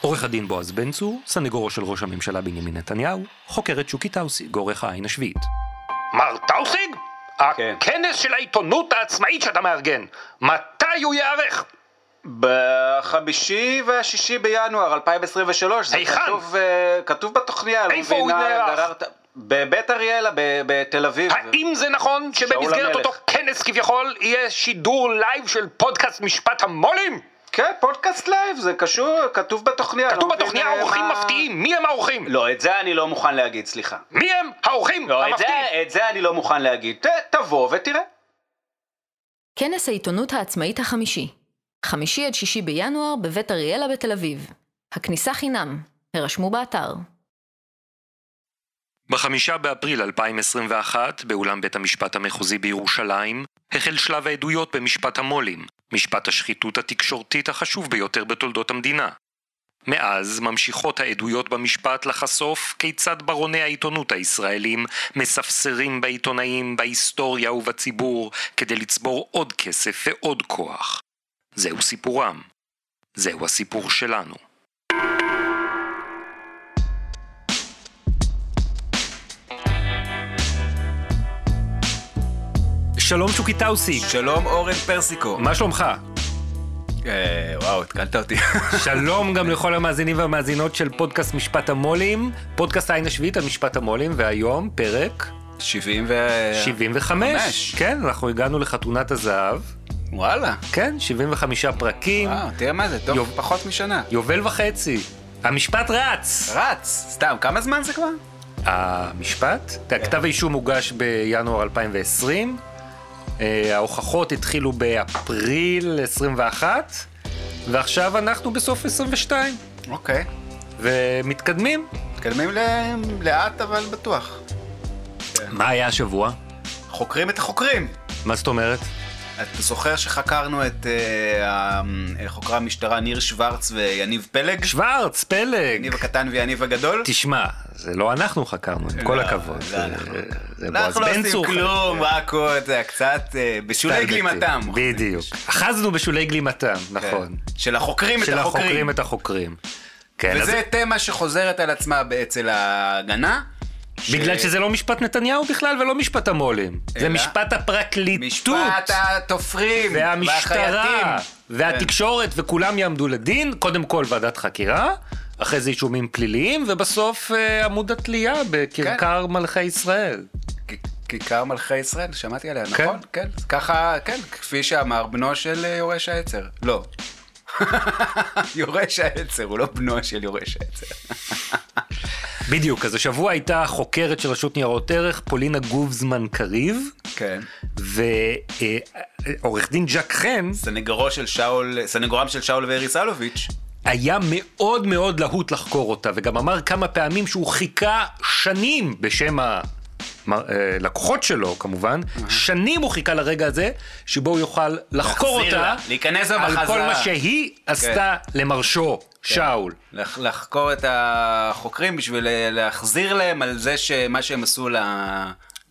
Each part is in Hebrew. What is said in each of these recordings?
עורך הדין בועז בן צור, סנגורו של ראש הממשלה בנימין נתניהו, חוקר את שוקי טאוסיג, עורך העין השביעית. מר טאוסיג? כן. הכנס של העיתונות העצמאית שאתה מארגן, מתי הוא ייערך? בחמישי והשישי בינואר 2023, זה היכן? כתוב, אה, כתוב בתוכניה, לא איפה הוא נערך? בבית אריאלה, בתל אביב. האם זה נכון שבמסגרת המלך. אותו כנס כביכול יהיה שידור לייב של פודקאסט משפט המו"לים? כן, פודקאסט לייב, זה קשור, כתוב בתוכניה. כתוב לא מבין, בתוכניה אה, אורחים מה- מפתיעים, מי הם האורחים? לא, את זה אני לא מוכן להגיד, סליחה. מי הם האורחים לא, את המפתיעים? זה, את זה אני לא מוכן להגיד. ת- תבוא ותראה. כנס העיתונות העצמאית החמישי, חמישי עד שישי בינואר בבית אריאלה בתל אביב. הכניסה חינם, הרשמו באתר. בחמישה באפריל 2021, באולם בית המשפט המחוזי בירושלים, החל שלב העדויות במשפט המו"לים, משפט השחיתות התקשורתית החשוב ביותר בתולדות המדינה. מאז ממשיכות העדויות במשפט לחשוף כיצד ברוני העיתונות הישראלים מספסרים בעיתונאים, בהיסטוריה ובציבור כדי לצבור עוד כסף ועוד כוח. זהו סיפורם. זהו הסיפור שלנו. שלום שוקי טאוסיק, שלום אורן פרסיקו. מה שלומך? אה, וואו, התקלת אותי. שלום גם לכל המאזינים והמאזינות של פודקאסט משפט המו"לים, פודקאסט העין השביעית על משפט המו"לים, והיום פרק 70 ו... 75. חמש. כן, אנחנו הגענו לחתונת הזהב. וואלה. כן, 75 פרקים, וואו, תראה מה זה, טוב, יוב- פחות משנה. יובל וחצי. המשפט רץ! רץ, סתם, כמה זמן זה כבר? המשפט? תראה, כתב האישום הוגש בינואר 2020, אה, ההוכחות התחילו באפריל 21, ועכשיו אנחנו בסוף 22, אוקיי. ומתקדמים. מתקדמים ל- לאט אבל בטוח. מה היה השבוע? חוקרים את החוקרים. מה זאת אומרת? אתה זוכר שחקרנו את אה, ה- אה, חוקרי המשטרה ניר שוורץ ויניב פלג? שוורץ, פלג. יניב הקטן ויניב הגדול? תשמע, זה לא אנחנו חקרנו, עם כל לא, הכבוד. זה זה- אנחנו. זה אנחנו לא עושים. כלום, רק קצת אה, בשולי גלימתם. בדיוק. אחזנו בשולי גלימתם, נכון. כן. של החוקרים את של החוקרים. החוקרים את החוקרים. כן, אז וזה תמה שחוזרת על עצמה אצל ההגנה. ש- בגלל שזה לא משפט נתניהו בכלל ולא משפט המו"לים. זה? משפט הפרקליטות. משפט התופרים והמשטרה. והתקשורת, וכולם יעמדו לדין, קודם כל ועדת חקירה, אחרי זה אישומים פליליים, ובסוף אה, עמוד התלייה בכרכר כן. מלכי ישראל. כיכר מלכי ישראל, שמעתי עליה, כן. נכון? כן. ככה, כן, כפי שאמר בנו של אה, יורש העצר. לא. יורש העצר, הוא לא בנו של יורש העצר. בדיוק, אז השבוע הייתה חוקרת של רשות ניירות ערך, פולינה גובזמן קריב, כן. ועורך דין ג'ק חן סנגורו של שאול, סנגורם של שאול ואריס אלוביץ'. היה מאוד מאוד להוט לחקור אותה, וגם אמר כמה פעמים שהוא חיכה שנים בשם הלקוחות שלו כמובן, שנים הוא חיכה לרגע הזה, שבו הוא יוכל לחקור אותה, לה, להיכנס לה על כל בחזרה. מה שהיא עשתה למרשו, שאול. לח- לחקור את החוקרים בשביל אה, להחזיר להם על זה שמה שהם עשו ל... לא,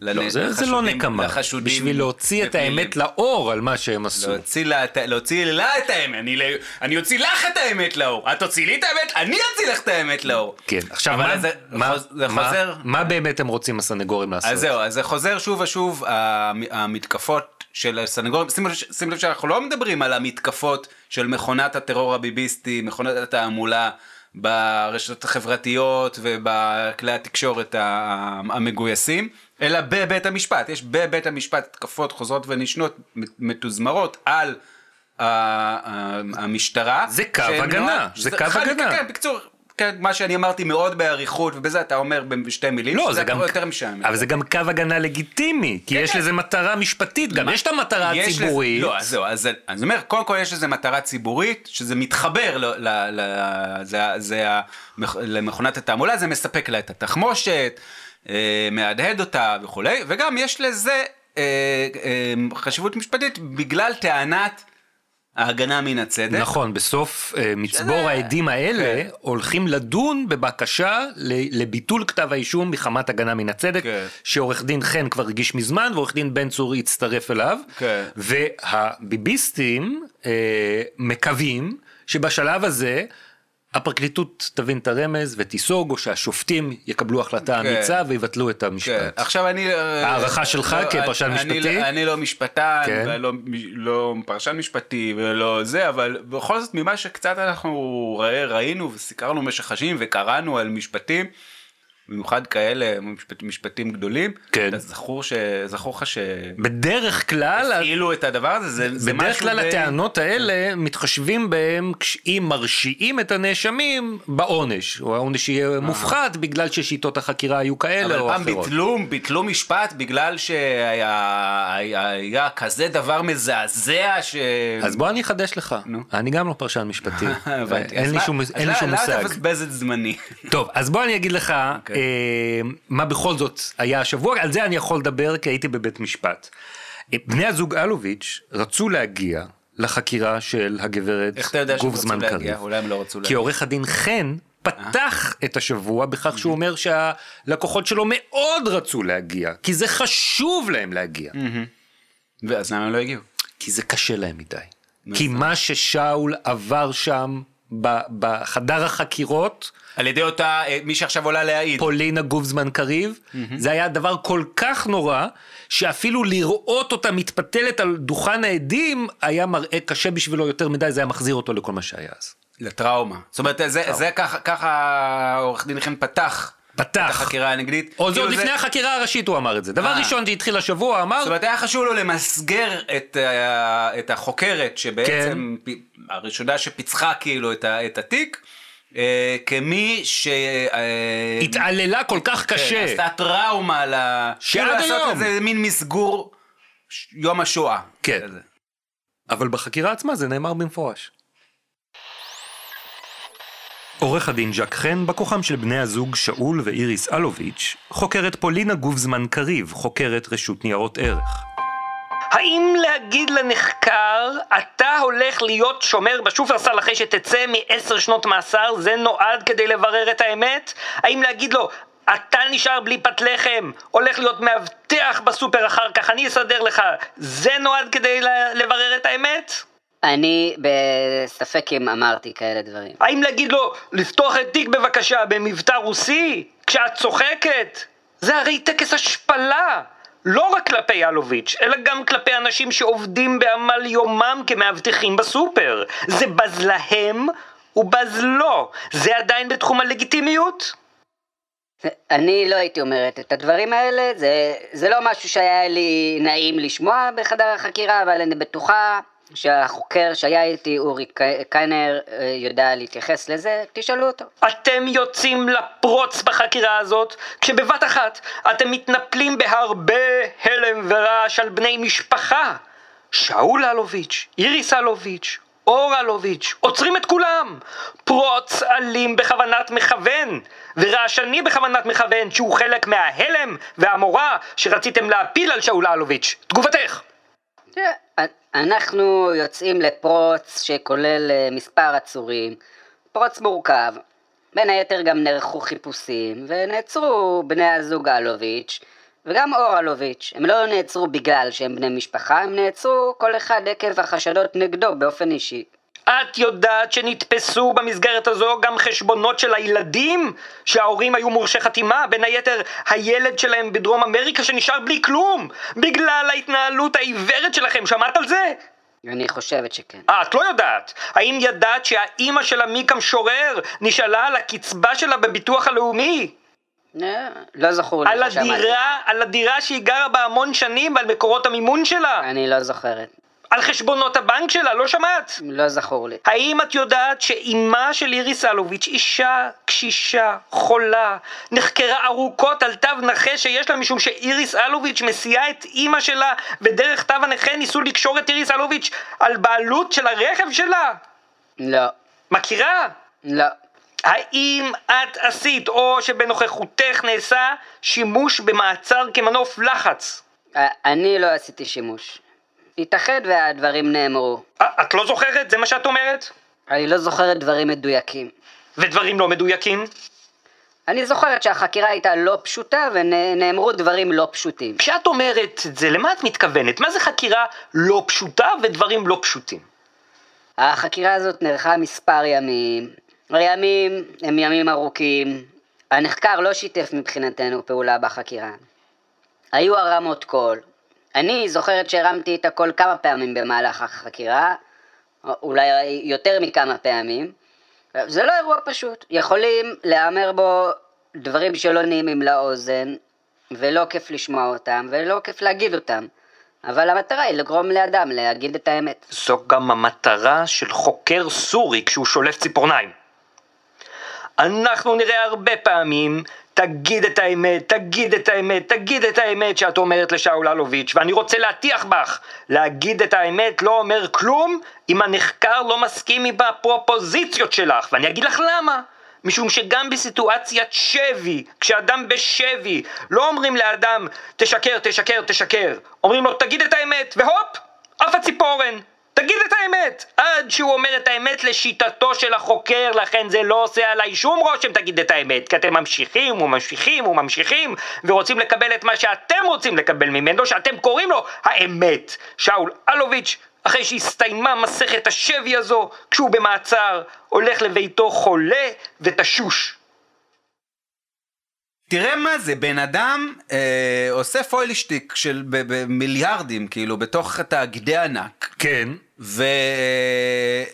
לנ- זה, זה לא נקמה, לחשודים בשביל להוציא את. האמת לאור על מה שהם עשו. להוציא לה, להוציא לה את האמת, אני, ל- אני אוציא לך את האמת לאור, את תוציאי לי את האמת, אני אוציא לך את האמת לאור. כן, עכשיו מה, זה- מה, זה מה, חוזר- מה באמת הם רוצים הסנגורים לעשות? אז זהו, אז זה חוזר שוב ושוב, המ- המתקפות של הסנגורים, שימו לב- שאנחנו לא מדברים על המתקפות של מכונת הטרור הביביסטי, מכונת התעמולה ברשתות החברתיות ובכלי התקשורת המגויסים, אלא בבית המשפט. יש בבית המשפט התקפות חוזרות ונשנות מתוזמרות על המשטרה. זה קו הגנה, זה קו הגנה. כן, בקיצור, כן, מה שאני אמרתי מאוד באריכות, ובזה אתה אומר בשתי מילים, לא, שזה זה גם, יותר משעמם. אבל זה גם קו הגנה לגיטימי, כי כן, יש כן. לזה מטרה משפטית, גם מה- יש את המטרה יש לזה- הציבורית. לא, אז זהו, אז אני אומר, קודם כל יש לזה מטרה ציבורית, שזה מתחבר ל, ל, ל, זה, זה למכונת התעמולה, זה מספק לה את התחמושת, מהדהד אותה וכולי, וגם יש לזה אה, אה, חשיבות משפטית בגלל טענת ההגנה מן הצדק. נכון, בסוף אה, מצבור שזה- העדים האלה כן. הולכים לדון בבקשה לביטול כתב האישום מחמת הגנה מן הצדק, כן. שעורך דין חן כבר הגיש מזמן ועורך דין בן צור הצטרף אליו, כן. והביביסטים אה, מקווים שבשלב הזה הפרקליטות תבין את הרמז ותיסוג, או שהשופטים יקבלו החלטה כן. אמיצה ויבטלו את כן, המשפט. עכשיו אני... הערכה שלך לא, כפרשן אני- משפטי? אני, אני לא משפטן, כן. ולא לא פרשן משפטי ולא זה, אבל בכל זאת ממה שקצת אנחנו ראי- ראינו וסיקרנו במשך השנים וקראנו על משפטים, במיוחד כאלה משפט, משפטים גדולים, כן. אז זכור, ש, זכור לך בדרך כלל, שהפעילו את הדבר הזה, זה, זה בדרך משהו כלל די- הטענות האלה מתחשבים בהם אם מרשיעים את הנאשמים בעונש, או העונש יהיה מופחת בגלל ששיטות החקירה היו כאלה אבל או פעם אחרות. ביטלו, ביטלו משפט בגלל שהיה היה, היה כזה דבר מזעזע ש... אז בוא אני אחדש לך, נו. אני גם לא פרשן משפטי. אין אז לי אז לא- שום לא מושג. תבזבז את זמני. טוב, אז בוא אני אגיד לך אוקיי. אה, מה בכל זאת היה השבוע, על זה אני יכול לדבר כי הייתי בבית משפט. אה, בני הזוג אלוביץ' רצו להגיע לחקירה של הגברת איך אתה יודע שהם גובזמן להגיע? קריב. אולי הם לא רצו כי להגיע. עורך הדין חן פתח את השבוע בכך שהוא אומר שהלקוחות שלו מאוד רצו להגיע, כי זה חשוב להם להגיע, ואז למה הם לא הגיעו? כי זה קשה להם מדי. כי מה ששאול עבר שם בחדר החקירות, על ידי אותה, אה, מי שעכשיו עולה להעיד. פולינה גובזמן קריב, זה היה דבר כל כך נורא, שאפילו לראות אותה מתפתלת על דוכן העדים, היה מראה קשה בשבילו יותר מדי, זה היה מחזיר אותו לכל מה שהיה אז. לטראומה. זאת אומרת, זה, זה ככה, ככה עורך דין חן פתח. פתח. את החקירה הנגדית. או זה כאילו עוד לפני החקירה הראשית הוא אמר את זה. דבר אה. ראשון שהתחיל השבוע אמר, זאת אומרת, היה חשוב לו למסגר את, החוקרת, שבעצם כן. הראשונה שפיצחה כאילו את, התיק, אה, כמי ש... אה, התעללה כל כך כן, קשה. עשתה טראומה ל... שעד כאילו לעשות היום. איזה מין מסגור יום השואה. כן. אבל בחקירה עצמה זה נאמר במפורש. עורך הדין ז'ק חן, בא כוחם של בני הזוג שאול ואיריס אלוביץ', חוקרת פולינה גובזמן קריב, חוקרת רשות ניירות ערך. האם להגיד לנחקר, אתה הולך להיות שומר בשופרסל אחרי שתצא מעשר שנות מאסר, זה נועד כדי לברר את האמת? האם להגיד לו, אתה נשאר בלי פת לחם, הולך להיות מאבטח בסופר אחר כך, אני אסדר לך, זה נועד כדי לברר את האמת? אני בספק אם אמרתי כאלה דברים. האם להגיד לו, לפתוח את תיק בבקשה במבטא רוסי, כשאת צוחקת? זה הרי טקס השפלה! לא רק כלפי אלוביץ', אלא גם כלפי אנשים שעובדים בעמל יומם כמאבטחים בסופר. זה בז להם ובז לו. זה עדיין בתחום הלגיטימיות? אני לא הייתי אומרת את הדברים האלה, זה, זה לא משהו שהיה לי נעים לשמוע בחדר החקירה, אבל אני בטוחה שהחוקר שהיה איתי, אורי קיינר, אה, יודע להתייחס לזה, תשאלו אותו. אתם יוצאים לפרוץ בחקירה הזאת, כשבבת אחת אתם מתנפלים בהרבה הלם ורעש על בני משפחה. שאול אלוביץ', איריס אלוביץ', אור אלוביץ', עוצרים את כולם. פרוץ אלים בכוונת מכוון, ורעשני בכוונת מכוון, שהוא חלק מההלם והמורא שרציתם להפיל על שאול אלוביץ'. תגובתך. אנחנו יוצאים לפרוץ שכולל אה, מספר עצורים, פרוץ מורכב, בין היתר גם נערכו חיפושים, ונעצרו בני הזוג אלוביץ' וגם אור אלוביץ'. הם לא נעצרו בגלל שהם בני משפחה, הם נעצרו כל אחד עקב החשדות נגדו באופן אישי. את יודעת שנתפסו במסגרת הזו גם חשבונות של הילדים? שההורים היו מורשי חתימה? בין היתר הילד שלהם בדרום אמריקה שנשאר בלי כלום! בגלל ההתנהלות העיוורת שלכם, שמעת על זה? אני חושבת שכן. אה, את לא יודעת. האם ידעת שהאימא של עמיקה משורר נשאלה על הקצבה שלה בביטוח הלאומי? אה, לא זכור לי על ששמעתי. הדירה, על הדירה שהיא גרה בה המון שנים ועל מקורות המימון שלה? אני לא זוכרת. על חשבונות הבנק שלה, לא שמעת? לא זכור לי. האם את יודעת שאימה של איריס אלוביץ', אישה קשישה, חולה, נחקרה ארוכות על תו נכה שיש לה משום שאיריס אלוביץ' מסיעה את אימא שלה ודרך תו הנכה ניסו לקשור את איריס אלוביץ' על בעלות של הרכב שלה? לא. מכירה? לא. האם את עשית או שבנוכחותך נעשה שימוש במעצר כמנוף לחץ? אה, אני לא עשיתי שימוש. ייתכן והדברים נאמרו. אה, את לא זוכרת? זה מה שאת אומרת? אני לא זוכרת דברים מדויקים. ודברים לא מדויקים? אני זוכרת שהחקירה הייתה לא פשוטה ונאמרו דברים לא פשוטים. כשאת אומרת את זה, למה את מתכוונת? מה זה חקירה לא פשוטה ודברים לא פשוטים? החקירה הזאת נערכה מספר ימים, הימים הם ימים ארוכים. הנחקר לא שיתף מבחינתנו פעולה בחקירה. היו הרמות קול. אני זוכרת שהרמתי את הקול כמה פעמים במהלך החקירה, או אולי יותר מכמה פעמים. זה לא אירוע פשוט. יכולים להיאמר בו דברים שלא נעימים לאוזן, ולא כיף לשמוע אותם, ולא כיף להגיד אותם. אבל המטרה היא לגרום לאדם להגיד את האמת. זו גם המטרה של חוקר סורי כשהוא שולף ציפורניים. אנחנו נראה הרבה פעמים, תגיד את האמת, תגיד את האמת, תגיד את האמת שאת אומרת לשאול אלוביץ', ואני רוצה להטיח בך, להגיד את האמת לא אומר כלום אם הנחקר לא מסכים עם הפרופוזיציות שלך, ואני אגיד לך למה. משום שגם בסיטואציית שבי, כשאדם בשבי, לא אומרים לאדם תשקר, תשקר, תשקר, אומרים לו תגיד את האמת, והופ, עף הציפורן. תגיד את האמת! עד שהוא אומר את האמת לשיטתו של החוקר, לכן זה לא עושה עליי שום רושם תגיד את האמת, כי אתם ממשיכים וממשיכים וממשיכים ורוצים לקבל את מה שאתם רוצים לקבל ממנו, שאתם קוראים לו האמת. שאול אלוביץ', אחרי שהסתיימה מסכת השבי הזו, כשהוא במעצר, הולך לביתו חולה ותשוש. תראה מה זה, בן אדם אה, עושה פוילשטיק של במיליארדים, כאילו, בתוך תאגידי ענק. כן. ו...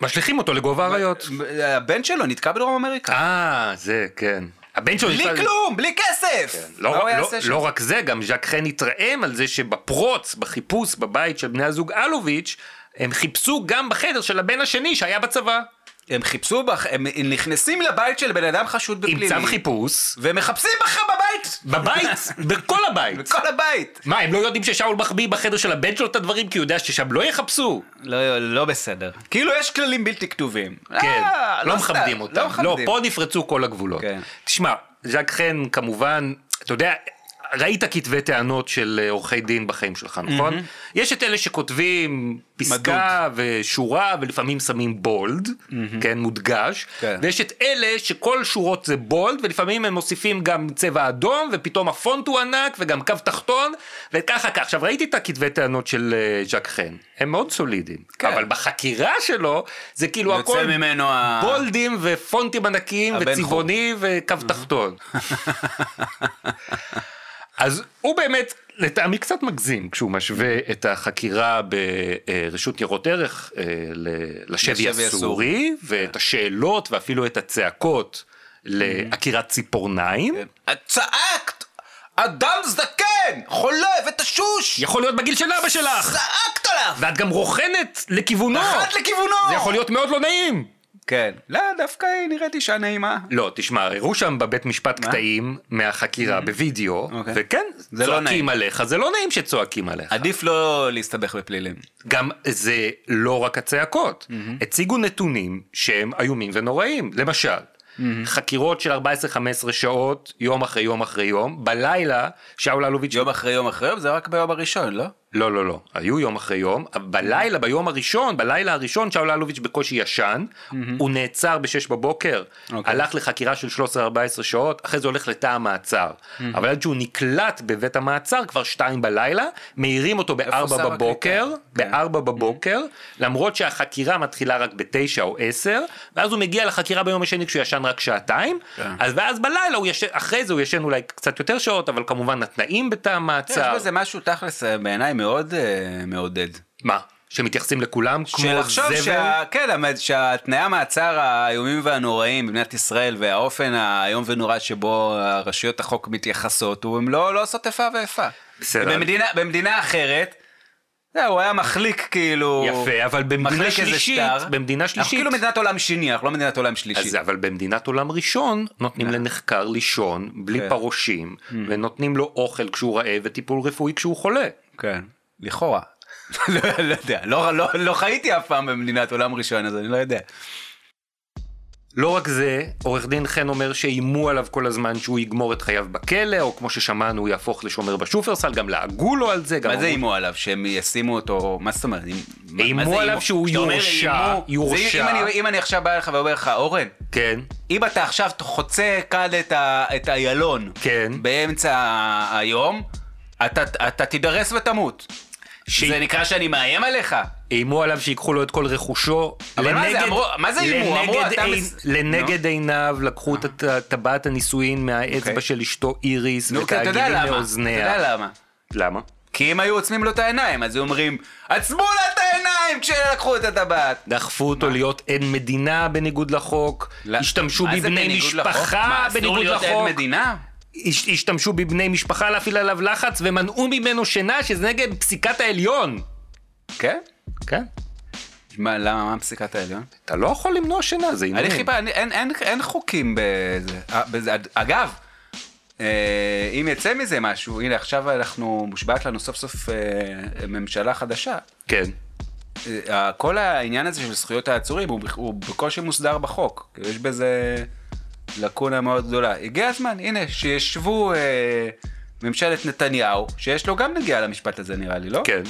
משליכים אותו לגובה האריות. הבן שלו נתקע בדרום אמריקה. אה, זה, כן. הבן שלו... בלי נתקע- כלום, בלי כסף! לא, הוא לא, שם? לא רק זה, גם ז'ק חן התרעם על זה שבפרוץ, בחיפוש בבית של בני הזוג אלוביץ', הם חיפשו גם בחדר של הבן השני שהיה בצבא. הם חיפשו בך, הם נכנסים לבית של בן אדם חשוד עם בפלילים. צו חיפוש, ומחפשים בך בבית! בבית, בכל הבית. בכל הבית! מה, הם לא יודעים ששאול מחביא בחדר של הבן שלו את הדברים כי הוא יודע ששם לא יחפשו? לא, לא בסדר. כאילו יש כללים בלתי כתובים. כן, אה, לא סתם, מכבדים אותם. לא לא, מכבדים. פה נפרצו כל הגבולות. כן. תשמע, ז'ק חן כמובן, אתה יודע, ראית כתבי טענות של אה, עורכי דין בחיים שלך, נכון? יש את אלה שכותבים פסקה ושורה ולפעמים שמים בולד, כן, מודגש, כן. ויש את אלה שכל שורות זה בולד ולפעמים הם מוסיפים גם צבע אדום ופתאום הפונט הוא ענק וגם קו תחתון וככה ככה. עכשיו ראיתי את הכתבי טענות של אה, ז'ק חן, הם מאוד סולידיים, כן. אבל בחקירה שלו זה כאילו הכל. בולדים ופונטים ענקיים וצבעוני וקו תחתון. אז הוא באמת, לטעמי קצת מגזים כשהוא משווה את החקירה ברשות ניירות ערך אה, לשבי הסורי. הסורי, ואת השאלות ואפילו את הצעקות לעקירת ציפורניים. את צעקת! אדם זקן! חולה ותשוש! יכול להיות בגיל של אבא שלך, צעקת עליו! ואת גם רוכנת לכיוונו. אחת לכיוונו! זה יכול להיות מאוד לא נעים. כן. לא, דווקא היא נראית אישה נעימה. לא, תשמע, הראו שם בבית משפט מה? קטעים מהחקירה בווידאו, אוקיי. וכן, לא צועקים נעים. עליך, זה לא נעים שצועקים עליך. עדיף לא להסתבך בפלילים. גם זה לא רק הצעקות, הציגו נתונים שהם איומים ונוראים, למשל. חקירות של 14-15 שעות, יום אחרי יום אחרי יום, בלילה שאול אלוביץ' יום אחרי יום אחרי יום זה רק ביום הראשון, לא? לא, לא, לא, היו יום אחרי יום, בלילה, ביום הראשון, בלילה הראשון, שאול אלוביץ' בקושי ישן, הוא נעצר ב-6 בבוקר, אוקיי. הלך לחקירה של 13-14 שעות, אחרי זה הולך לתא המעצר. אבל עד שהוא נקלט בבית המעצר, כבר 2 בלילה, מעירים אותו ב-4 שר בבוקר? כן. ב-4 בבוקר, למרות שהחקירה מתחילה רק ב-9 או 10, ואז הוא מגיע לחקירה ביום השני כשהוא ישן רק שעתיים, כן. אז ואז בלילה, הוא ישן, אחרי זה הוא ישן אולי קצת יותר שעות, אבל כמובן התנאים בתא יש המעצר. בזה משהו תכלס אה, בעיניי מאוד אה, מעודד. מה? שמתייחסים לכולם כמו של לחשוב זבל? שה... כן, שהתנאי המעצר האיומים והנוראים במדינת ישראל והאופן האיום ונורא שבו רשויות החוק מתייחסות, הוא הם לא, לא עושות איפה ואיפה. בסדר. במדינה, במדינה אחרת, זה, הוא היה מחליק כאילו... יפה, אבל במדינה שלישית. במדינה אנחנו שלישית, כאילו מדינת עולם שני, אנחנו לא מדינת עולם שלישית. אז אבל במדינת עולם ראשון נותנים לנחקר לישון בלי כן. פרושים, ונותנים לו אוכל כשהוא רעב וטיפול רפואי כשהוא חולה. כן, לכאורה. לא, לא יודע, לא, לא, לא חייתי אף פעם במדינת עולם ראשון, אז אני לא יודע. לא רק זה, עורך דין חן אומר שאיימו עליו כל הזמן שהוא יגמור את חייו בכלא, או כמו ששמענו הוא יהפוך לשומר בשופרסל, גם לעגו לו על זה. מה זה איימו עליו? שהם ישימו אותו, מה זאת אומרת? איימו עליו שהוא יורשע, יורשע. אם אני- עכשיו בא אליך ואומר לך, אורן, כן, אם אתה עכשיו חוצה כאן את איילון, כן. באמצע היום, אתה אתה תידרס ותמות. ש- זה נקרא שאני מאיים עליך? איימו עליו שיקחו לו את כל רכושו. אבל מה זה, לנגד- אמרו- מה זה איימו? אמרו, לנגד אתה עין- מס- לנגד עיניו לקחו את הט- טבעת הנישואין מהאצבע אוקיי. של אשתו איריס אתה יודע ותאגידים למה, אתה. יודע למה. למה? כי אם היו עוצמים לו את העיניים, אז היו אומרים, עצמו לה את העיניים כשלקחו את הטבעת. דחפו אותו להיות עד מדינה בניגוד לחוק, לא, השתמשו בבני בניגוד לחוק? משפחה מה, אסור להיות עד מדינה? הש- השתמשו בבני משפחה להפעיל עליו לחץ ומנעו ממנו שינה שזה נגד פסיקת העליון. כן? כן? מה, למה, מה פסיקת העליון? אתה לא יכול למנוע שינה, זה אני עינויים. חיפה, אני- אין- אין- אין חוקים בזה. אה, בזה. אגב, אה, אם יצא מזה משהו, הנה עכשיו אנחנו, מושבעת לנו סוף סוף אה, ממשלה חדשה. כן. אה, כל העניין הזה של זכויות העצורים הוא, הוא בקושי מוסדר בחוק. יש בזה לקונה מאוד גדולה. הגיע הזמן, הנה, שישבו אה, ממשלת נתניהו, שיש לו גם נגיעה למשפט הזה נראה לי, לא? כן.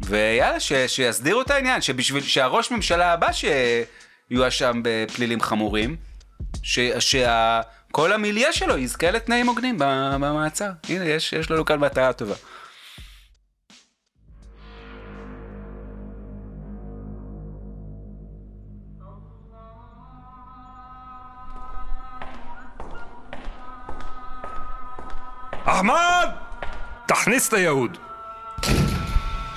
ויאללה, ש, שיסדירו את העניין, שבשביל שהראש ממשלה הבא שיואשם בפלילים חמורים, ש, שכל המיליה שלו יזכה לתנאים הוגנים במעצר. הנה, יש, יש לנו כאן מטרה טובה. אחמד! תכניס את היהוד.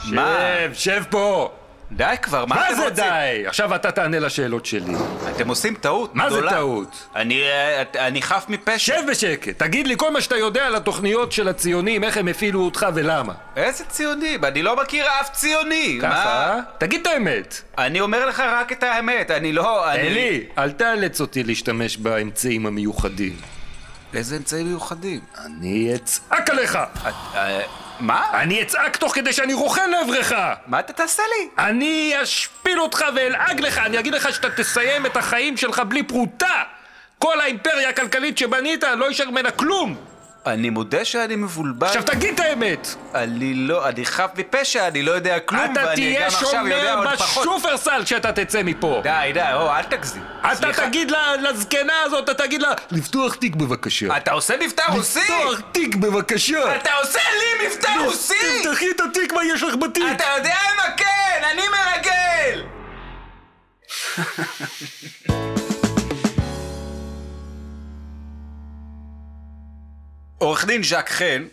מה? שב, שב פה. די כבר, מה, מה אתם זה רוצים? די? עכשיו אתה תענה לשאלות שלי. אתם עושים טעות מה זה גדולה. טעות? אני, אני חף מפשע. שב בשקט, תגיד לי כל מה שאתה יודע על התוכניות של הציונים, איך הם הפעילו אותך ולמה. איזה ציונים? אני לא מכיר אף ציוני. ככה? מה? תגיד את האמת. אני אומר לך רק את האמת, אני לא... אני... אלי, אל תאלץ אותי להשתמש באמצעים המיוחדים. איזה אמצעים מיוחדים? אני אצעק עליך! את- אה, מה? אני אצעק תוך כדי שאני רוכן לעברך! מה אתה תעשה לי? אני אשפיל אותך ואלעג לך, אני אגיד לך שאתה תסיים את החיים שלך בלי פרוטה! כל האימפריה הכלכלית שבנית, לא יישאר ממנה כלום! אני מודה שאני מבולבל. עכשיו תגיד את האמת! אני לא, אני חף מפשע, אני לא יודע כלום, אתה ואני תהיה עכשיו יודע שומר עוד פחות. בשופרסל כשאתה תצא מפה! די, די, או, אל תגזים. אתה סליחה. תגיד לה- לזקנה הזאת, אתה תגיד לה, לפתוח תיק בבקשה. אתה עושה מבטא רוסי? לפתוח תיק בבקשה! אתה עושה לי מבטא רוסי? תפתחי את התיק, מה יש לך בתיק? אתה יודע מה כן, אני מרגל! עורך דין ז'אק חן,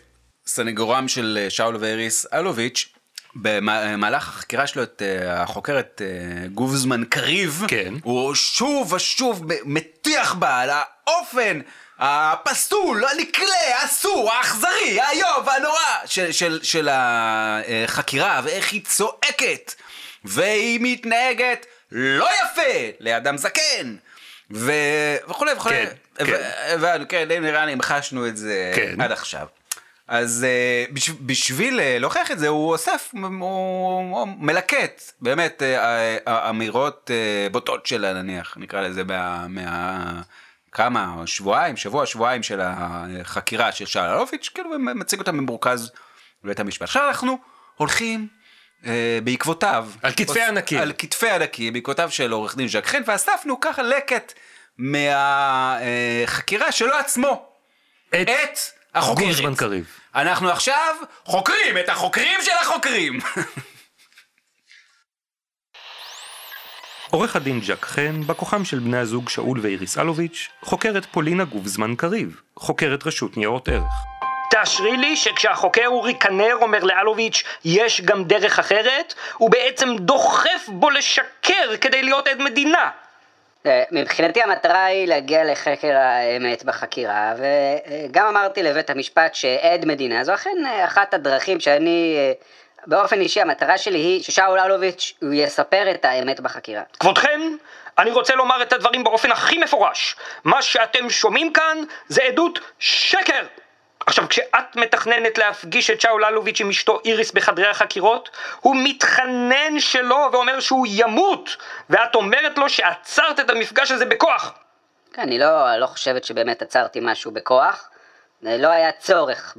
סנגורם של אה, שאול ואריס אלוביץ', במהלך החקירה שלו את אה, החוקרת אה, גובזמן קריב, כן. הוא שוב ושוב מטיח בה על האופן הפסול, הנקלה, האסור, האכזרי, האיוב, הנורא של, של, של החקירה, ואיך היא צועקת, והיא מתנהגת לא יפה לאדם זקן, ו... וכולי וכולי. כן, הבנו, כן, נראה לי המחשנו את זה כן. עד עכשיו. אז אה, בש, בשביל אה, להוכיח את זה הוא אוסף, הוא, מלקט באמת אה, אמירות בוטות שלה נניח, נקרא לזה מה... מה כמה, שבועיים, שבוע, שבועיים של החקירה של שאול אלוביץ', כאילו מציג אותה במרוכז בבית המשפט. עכשיו אנחנו הולכים אה, בעקבותיו. על כתפי ענקים. על כתפי ענקים, בעקבותיו של עורך דין ז'ק חן, ואספנו ככה לקט מהחקירה שלו עצמו. את את החוקרת. קריב. אנחנו עכשיו חוקרים את החוקרים של החוקרים. עורך הדין ג'ק חן, בא כוחם של בני הזוג שאול ואיריס אלוביץ', חוקרת פולינה גובזמן קריב, חוקרת רשות ניירות ערך. תאשרי לי שכשהחוקר אורי כנר אומר לאלוביץ' יש גם דרך אחרת, הוא בעצם דוחף בו לשקר כדי להיות עד מדינה. אה, מבחינתי המטרה היא להגיע לחקר האמת בחקירה, וגם אמרתי לבית המשפט שעד מדינה זו אכן אה, אחת הדרכים שאני, אה, באופן אישי המטרה שלי היא ששאול אלוביץ' הוא יספר את האמת בחקירה. כבודכן, אני רוצה לומר את הדברים באופן הכי מפורש. מה שאתם שומעים כאן זה עדות שקר. עכשיו, כשאת מתכננת להפגיש את שאול אלוביץ' עם אשתו איריס בחדרי החקירות, הוא מתחנן שלא ואומר שהוא ימות, ואת אומרת לו שעצרת את המפגש הזה בכוח. כן, אני לא, לא חושבת שבאמת עצרתי משהו בכוח, לא היה צורך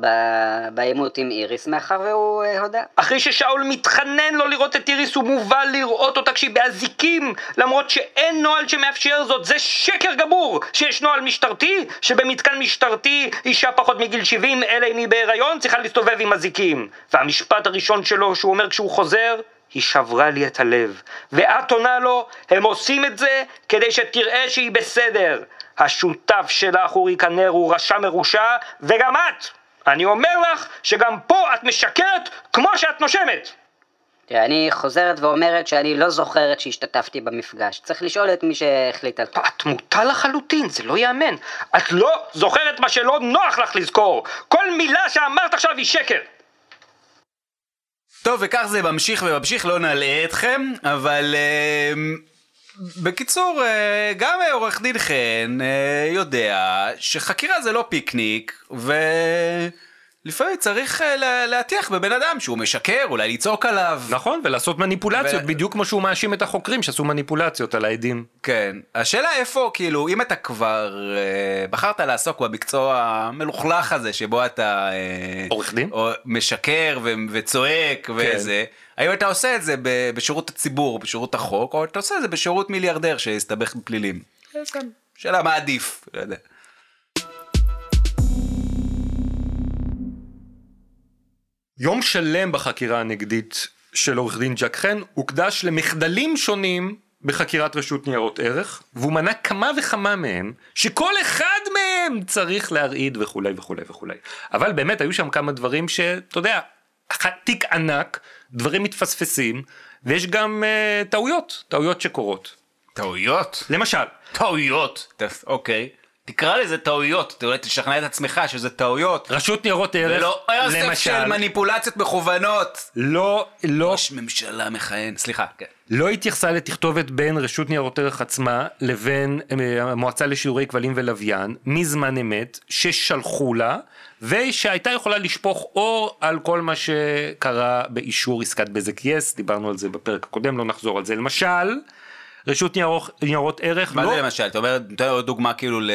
בעימות עם איריס מאחר והוא אה, הודה. אחרי ששאול מתחנן לא לראות את איריס, הוא מובא לראות אותה כשהיא באזיקים, למרות שאין נוהל שמאפשר זאת. זה שקר גמור שיש נוהל משטרתי, שבמתקן משטרתי אישה פחות מגיל 70, אלא אם היא בהיריון, צריכה להסתובב עם אזיקים. והמשפט הראשון שלו, שהוא אומר כשהוא חוזר, היא שברה לי את הלב. ואת עונה לו, הם עושים את זה כדי שתראה שהיא בסדר. השותף שלך אורי כנר הוא רשע מרושע, וגם את! אני אומר לך שגם פה את משקרת כמו שאת נושמת! תראה, אני חוזרת ואומרת שאני לא זוכרת שהשתתפתי במפגש. צריך לשאול את מי שהחליט על כך. את מוטה לחלוטין, זה לא ייאמן. את לא זוכרת מה שלא נוח לך לזכור. כל מילה שאמרת עכשיו היא שקר. טוב, וכך זה ממשיך וממשיך, לא נלאה אתכם, אבל אה, בקיצור, אה, גם אה, עורך דין חן אה, יודע שחקירה זה לא פיקניק, ולפעמים צריך אה, לה- להטיח בבן אדם שהוא משקר, אולי לצעוק עליו. נכון, ולעשות מניפולציות, ו- בדיוק כמו שהוא מאשים את החוקרים שעשו מניפולציות על העדים. כן. השאלה איפה, כאילו, אם אתה כבר אה, בחרת לעסוק במקצוע המלוכלך הזה, שבו אתה... אה, עורך דין? או משקר ו- וצועק וזה, האם אתה עושה את זה ב- בשירות הציבור, בשירות החוק, או אתה עושה את זה בשירות מיליארדר שהסתבך בפלילים? שאלה מה עדיף, לא יודע. יום שלם בחקירה הנגדית של עורך דין ג'ק חן הוקדש למחדלים שונים בחקירת רשות ניירות ערך, והוא מנה כמה וכמה מהם, שכל אחד מהם צריך להרעיד וכולי וכולי וכולי. אבל באמת היו שם כמה דברים שאתה יודע, תיק ענק, דברים מתפספסים, ויש גם uh, טעויות, טעויות שקורות. טעויות? למשל, טעויות. אוקיי. תקרא לזה טעויות, אולי תשכנע את עצמך שזה טעויות. רשות ניירות ערך, ולא אוסף של למשל, מניפולציות מכוונות. לא, לא ראש ממשלה מכהן, סליחה, כן. לא התייחסה לתכתובת בין רשות ניירות ערך עצמה לבין אה, המועצה לשידורי כבלים ולוויין מזמן אמת ששלחו לה ושהייתה יכולה לשפוך אור על כל מה שקרה באישור עסקת בזק יס דיברנו על זה בפרק הקודם לא נחזור על זה למשל רשות ניירות, ניירות ערך מה לא, זה למשל? אתה אומר, נותן עוד דוגמה כאילו ל...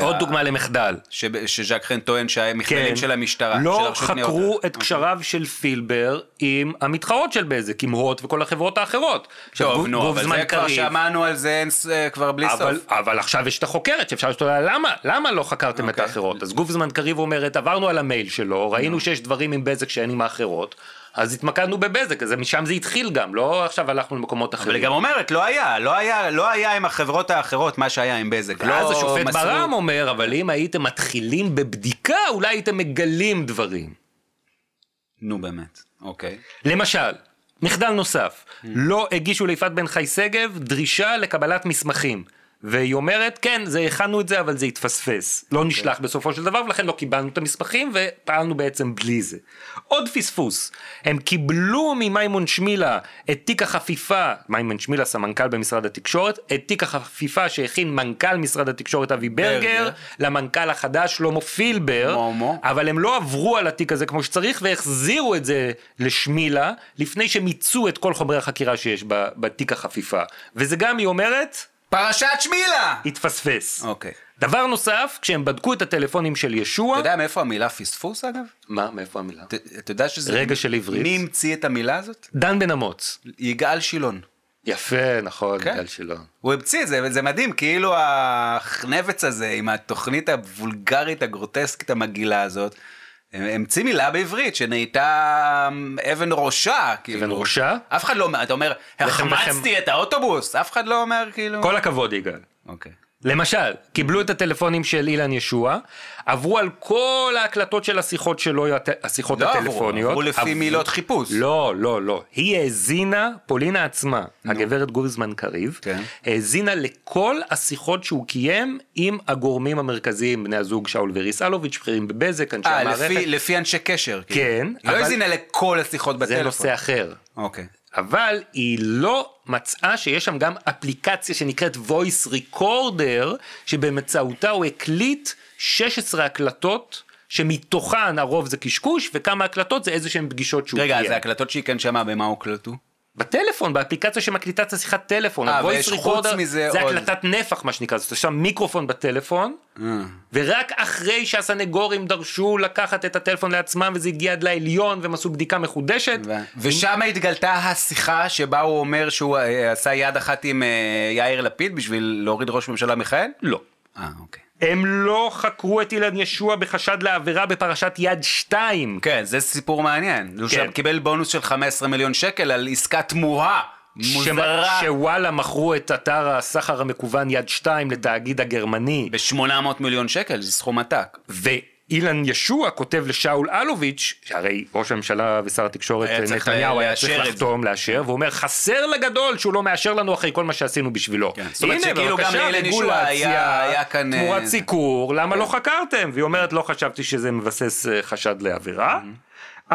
עוד דוגמה למחדל שב- שז'ק חן טוען שהמחדלים של המשטרה, של לא הרשות ניירות חקרו ערך. את קשריו של פילבר עם המתחרות של בזק, עם הוט וכל החברות האחרות. טוב, גוף- נו, אבל זה כבר קריב- שמענו על זה אה, כבר בלי אבל, סוף. אבל עכשיו יש את החוקרת שאפשר לשאול למה, למה לא חקרתם את אוקיי. האחרות? אז גופזמן קריב אומרת עברנו על המייל שלו, ראינו שיש דברים עם בזק שאין עם האחרות, אז התמקדנו בבזק, אז משם זה התחיל גם, לא עכשיו הלכנו למקומות אבל אחרים. היא גם אומרת, לא היה, לא היה, לא היה עם החברות האחרות מה שהיה עם בזק. ואז לא השופט מסרו- ברם אומר, אבל אם הייתם מתחילים בבדיקה, אולי הייתם מגלים דברים. נו באמת, אוקיי. למשל, מחדל נוסף, לא הגישו ליפעת בן חי שגב דרישה לקבלת מסמכים. והיא אומרת, כן, זה הכנו את זה, אבל זה התפספס. לא נשלח בסופו של דבר, ולכן לא קיבלנו את המסמכים, ופעלנו בעצם בלי זה. עוד פספוס, הם קיבלו ממימון שמילה את תיק החפיפה, מימון שמילה סמנכ"ל במשרד התקשורת, את תיק החפיפה שהכין מנכ"ל משרד התקשורת אבי ברגר, ברגר. למנכ"ל החדש שלמה פילבר, מומו. אבל הם לא עברו על התיק הזה כמו שצריך והחזירו את זה לשמילה לפני שמיצו את כל חומרי החקירה שיש בתיק החפיפה. וזה גם, היא אומרת, פרשת שמילה! התפספס. אוקיי. דבר נוסף, כשהם בדקו את הטלפונים של ישוע, אתה יודע מאיפה המילה פספוס אגב? מה, מאיפה המילה? אתה- אתה יודע שזה... רגע של עברית. מי המציא את המילה הזאת? דן בן אמוץ. יגאל שילון. יפה, נכון, כן. גל שלו. הוא המציא את זה, וזה מדהים, כאילו החנבץ הזה עם התוכנית הוולגרית הגרוטסקית המגעילה הזאת, המציא מילה בעברית שנהייתה אבן ראשה, כאילו. אבן ראשה? אף אחד לא אומר, אתה אומר, החמצתי את האוטובוס, אף אחד לא אומר כאילו... כל הכבוד, יגאל. אוקיי. למשל, קיבלו את הטלפונים של אילן ישוע, עברו על כל ההקלטות של השיחות שלו, השיחות לא עברו, הטלפוניות. עברו לפי מילות חיפוש. לא, לא, לא. היא האזינה, פולינה עצמה, הגברת גובזמן קריב, כן. האזינה לכל השיחות שהוא קיים עם הגורמים המרכזיים, בני הזוג שאול וריס אלוביץ', בכירים בבזק, אנשי אה, המערכת. לפי, לפי אנשי קשר. כאילו. כן, היא לא אבל- האזינה לכל השיחות בטלפון. זה נושא אחר. אוקיי. אבל היא לא מצאה שיש שם גם אפליקציה שנקראת voice recorder, שבאמצעותה הוא הקליט 16 הקלטות, שמתוכן הרוב זה קשקוש, וכמה הקלטות זה איזה שהן פגישות שהוא רגע, קיים. אז ההקלטות שהיא כן שמעה, במה הוקלטו? בטלפון, באפליקציה שמקליטה את השיחת טלפון, אה, ויש חוץ מזה זה עוד. הקלטת נפח מה שנקרא, זאת שם מיקרופון בטלפון, אה. ורק אחרי שהסנגורים דרשו לקחת את הטלפון לעצמם וזה הגיע עד לעליון והם עשו בדיקה מחודשת, ו- ושם התגלתה השיחה שבה הוא אומר שהוא אה, עשה יד אחת עם אה, יאיר לפיד בשביל להוריד ראש ממשלה מכהן? לא. אה, אוקיי. הם לא חקרו את אילן ישוע בחשד לעבירה בפרשת יד שתיים. כן, זה סיפור מעניין. הוא שם קיבל בונוס של 15 מיליון שקל על עסקה תמוהה, מוזרה, שוואלה מכרו את אתר הסחר המקוון יד שתיים לתאגיד הגרמני. ב-800 מיליון שקל, זה סכום עתק. ואילן ישוע כותב לשאול אלוביץ', שהרי ראש הממשלה ושר התקשורת היה נתניהו היה לאשר צריך לחתום, לאשר, והוא אומר חסר לגדול שהוא לא מאשר לנו אחרי כל מה שעשינו בשבילו. כן, זאת אומרת שכאילו גם לאילן ישוע היה- היה כאן, אה, תמורת. סיקור, למה לא חקרתם? והיא אומרת לא חשבתי שזה מבסס אה, חשד לעבירה.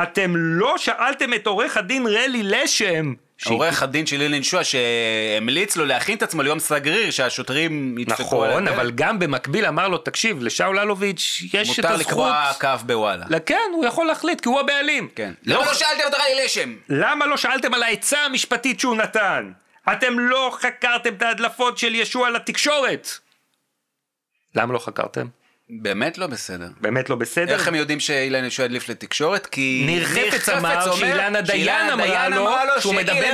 אתם לא שאלתם את עורך הדין רלי לשם. עורך הדין של אילן ישוע שהמליץ לו להכין את עצמו ליום סגריר שהשוטרים ידפקו על נכון. אבל גם במקביל אמר לו, תקשיב, לשאול אלוביץ' יש את מותר הזכות... לקבוע קו בוואלה. לא, כן, הוא יכול להחליט, כי הוא הבעלים. כן. לא- למה לא שאלתם אותו על לשם? למה לא שאלתם על העצה המשפטית שהוא נתן? אתם לא חקרתם את ההדלפות של ישוע לתקשורת. למה לא חקרתם? באמת לא בסדר. באמת לא בסדר? איך הם יודעים שאילן ישוע הדליף לתקשורת? כי ניר חפץ אמר שאילנה דיין אמרה לו שהוא מדבר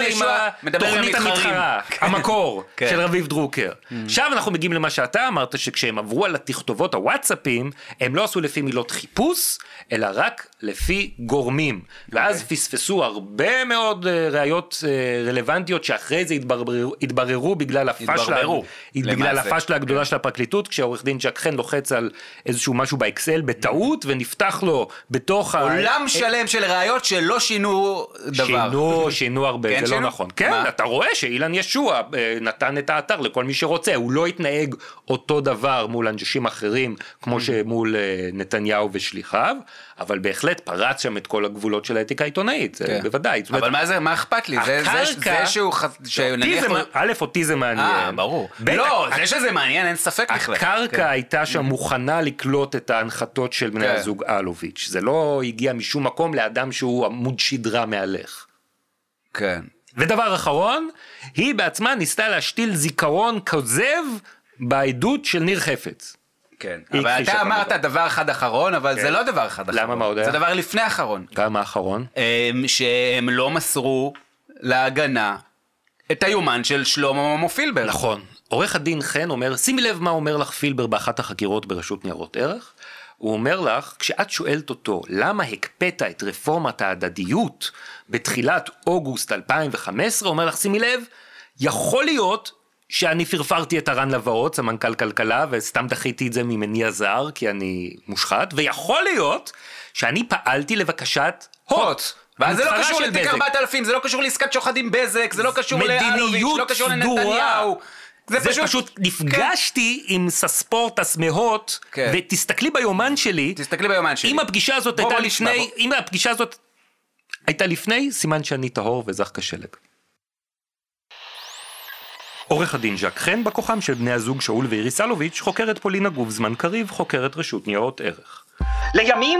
עם התוכנית. המתחרה, המקור כן. של רביב דרוקר. עכשיו אנחנו מגיעים למה שאתה אמרת, שכשהם עברו על התכתובות הוואטסאפים, הם לא עשו לפי מילות חיפוש, אלא רק לפי גורמים. ואז אוקיי. פספסו הרבה מאוד אה, ראיות אה, רלוונטיות שאחרי זה התבררו, בגלל למעשה. הפשלה הגדולה של הפרקליטות, כשעורך דין ז'ק חן לוחץ על איזשהו משהו באקסל בטעות, ונפתח לו בתוך ה... עולם שלם של ראיות שלא שינו דבר. שינו, שינו הרבה, כן זה לא שינו? נכון. כן, מה? אתה רואה שאילן ישוע אה, נתן את האתר לכל מי שרוצה, הוא לא התנהג אותו דבר מול אנשים אחרים, כמו שמול אה, נתניהו ושליחיו, אבל בהחלט פרץ שם את כל הגבולות של האתיקה העיתונאית, כן. בוודאי. זאת אומרת, אבל מה זה, מה אכפת לי? זה- זה- זה שהוא... ח- שנניח א', אותי זה מעניין. אה, ברור. לא, זה שזה מעניין, אין ספק בכלל. הקרקע כן. הייתה שם מוכנה לקלוט את ההנחתות של בני כן. הזוג אלוביץ', זה לא הגיע משום מקום לאדם שהוא עמוד שדרה מהלך. כן. ודבר אחרון, היא בעצמה ניסתה להשתיל זיכרון כוזב בעדות של ניר חפץ. כן. אבל אתה אמרת דבר. דבר אחד אחרון, אבל זה לא דבר אחד אחרון. למה, מה עוד זה היה? דבר לפני אחרון. גם האחרון. אמ, שהם לא מסרו להגנה את היומן של שלמה ממו פילבר. נכון. עורך הדין חן אומר, שימי לב מה אומר לך פילבר באחת החקירות ברשות ניירות ערך. הוא אומר לך, כשאת שואלת אותו למה הקפאת את רפורמת ההדדיות בתחילת אוגוסט 2015, הוא אומר לך, שימי לב, יכול להיות שאני פרפרתי את הרן לבאות, סמנכ"ל כלכלה, וסתם דחיתי את זה ממניע זר, כי אני מושחת, ויכול להיות שאני פעלתי לבקשת הוט. ואז זה לא קשור לתיק בזק. 4000, זה לא קשור לעסקת שוחד עם בזק, זה לא קשור לאלוביץ', לא קשור. לנתניהו. זה פשוט, פשוט נפגשתי עם סספורטס מהוט, כן. ותסתכלי ביומן שלי, תסתכלי ביומן שלי. אם הפגישה הזאת בוא, הייתה בוא לפני, בוא. אם הפגישה הזאת הייתה לפני, סימן שאני טהור וזך כשלג. עורך הדין ז'ק חן, בכוחם של בני הזוג שאול ואיריס אלוביץ', חוקרת פולינה גובזמן קריב, חוקרת רשות ניירות ערך. לימים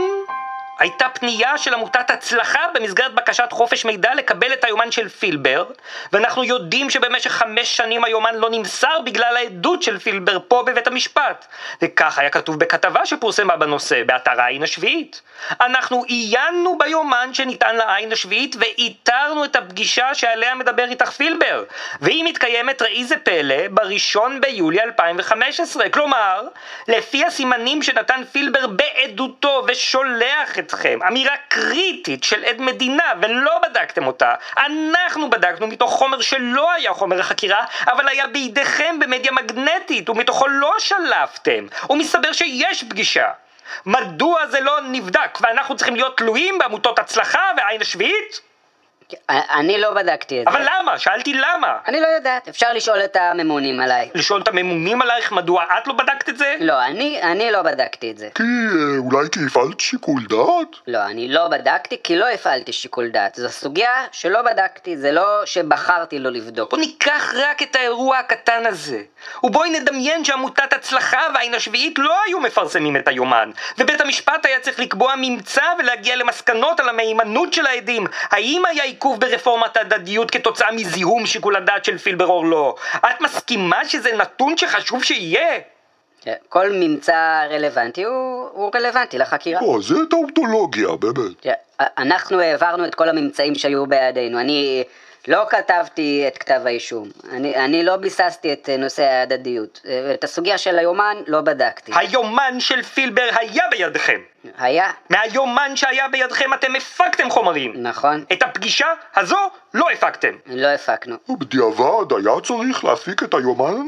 הייתה פנייה של עמותת הצלחה במסגרת בקשת חופש מידע לקבל את היומן של פילבר ואנחנו יודעים שבמשך חמש שנים היומן לא נמסר בגלל העדות של פילבר פה בבית המשפט. וכך היה כתוב בכתבה שפורסמה בנושא באתר העין השביעית. אנחנו עיינו ביומן שניתן לעין השביעית ואיתרנו את הפגישה שעליה מדבר איתך פילבר והיא מתקיימת ראי זה פלא בראשון ביולי 2015 כלומר לפי הסימנים שנתן פילבר בעדותו ושולח אתכם. אמירה קריטית של עד מדינה ולא בדקתם אותה. אנחנו בדקנו מתוך חומר שלא היה חומר החקירה אבל היה בידיכם במדיה מגנטית ומתוכו לא שלפתם. ומסתבר שיש פגישה. מדוע זה לא נבדק? ואנחנו צריכים להיות תלויים בעמותות הצלחה והעין השביעית? אני לא בדקתי את זה. אבל למה? שאלתי למה. אני לא יודעת, אפשר לשאול את הממונים עליי. לשאול את הממונים עלייך מדוע את לא בדקת את זה? לא, אני, אני לא בדקתי את זה. כי אה, אולי כי הפעלת שיקול דעת? לא, אני לא בדקתי כי לא הפעלתי שיקול דעת. זו סוגיה שלא בדקתי, זה לא שבחרתי לא לבדוק. בוא ניקח רק את האירוע הקטן הזה. ובואי נדמיין שעמותת הצלחה והעין השביעית לא היו מפרסמים את היומן, ובית המשפט היה צריך לקבוע ממצא ולהגיע למסקנות על המהימנות של העדים. האם היה עיכוב ברפורמת ההדדיות כתוצאה מזיהום שיקול הדעת של פילבר או לא? את מסכימה שזה נתון שחשוב שיהיה? כל ממצא רלוונטי הוא, הוא רלוונטי לחקירה. או, זה טאוטולוגיה, באמת. אנחנו העברנו את כל הממצאים שהיו בידינו. אני לא כתבתי את כתב האישום. אני, אני לא ביססתי את נושא ההדדיות. אה, את הסוגיה של היומן לא בדקתי. היומן של פילבר היה בידכם. היה? מהיומן שהיה בידכם אתם הפקתם חומרים. נכון. את הפגישה הזו לא הפקתם. לא הפקנו. ובדיעבד היה צריך להפיק את היומן?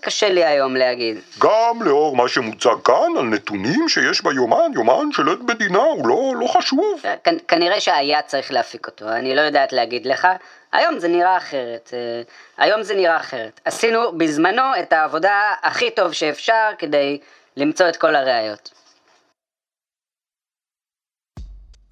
קשה לי היום להגיד. גם לאור מה שמוצג כאן על נתונים שיש ביומן, יומן של עד מדינה הוא לא, לא חשוב. כ- כנראה שהיה צריך להפיק אותו, אני לא יודעת להגיד לך. היום זה נראה אחרת. אה, היום זה נראה אחרת. עשינו בזמנו את העבודה הכי טוב שאפשר כדי למצוא את כל הראיות.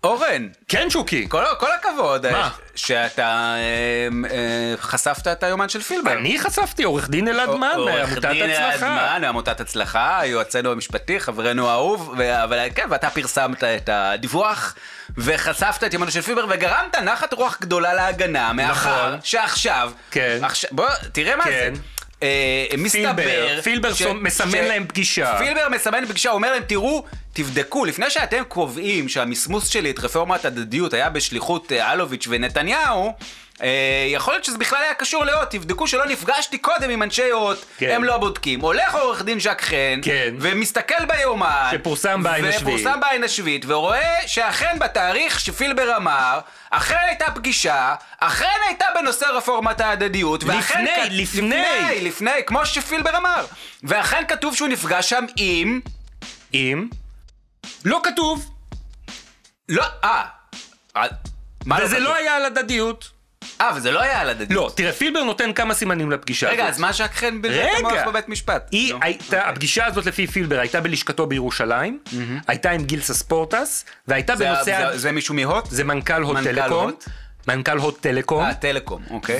אורן, כן, שוקי. כל, כל הכבוד מה? אה, שאתה אה, אה, חשפת את היומן של פילבר. אני חשפתי, עורך דין אלעד מן, מעמותת עורך דין הצלחה. אלעד מן, מעמותת הצלחה, יועצנו המשפטי, חברנו האהוב, ו- אבל כן, ואתה פרסמת את הדיווח, וחשפת את יומנו של פילבר, וגרמת נחת רוח גדולה להגנה, מאחר נכון. שעכשיו, כן. עכשיו, בוא, תראה מה כן. זה. אה, מסתבר... פילבר ש- מסמן ש- להם פגישה. פילבר מסמן פגישה, הוא אומר להם, תראו, תבדקו, לפני שאתם קובעים שהמסמוס שלי את רפורמת הדדיות היה בשליחות אה, אלוביץ' ונתניהו, אה, יכול להיות שזה בכלל היה קשור לאות, תבדקו שלא נפגשתי קודם עם אנשי אות, כן. הם לא בודקים. הולך עורך דין ז'ק חן, כן. ומסתכל ביומן, שפורסם בעין השביעית. ופורסם בעין השביעית, ורואה שאכן בתאריך שפילבר אמר, אכן הייתה פגישה, אכן הייתה בנושא רפורמת ההדדיות, ואכן לפני, כ- לפני. לפני, לפני, כמו שפילבר אמר. ואכן כתוב שהוא נפגש שם עם... אם... לא כתוב, לא, אה. אה, מה וזה כתוב? לא היה על הדדיות. אה, וזה לא היה על הדדיות. לא, תראה, פילבר נותן כמה סימנים לפגישה הזאת. רגע, אז מה ז'ק חן רגע. המוח בבית משפט? היא. הייתה, הפגישה הזאת לפי פילבר הייתה בלשכתו בירושלים, הייתה עם גילסה ספורטס, והייתה בנושא... זה- מישהו מהוט? זה מנכ"ל הוט מנכ"ל טלקום. מנכ"ל הוט טלקום. אה, טלקום, אוקיי.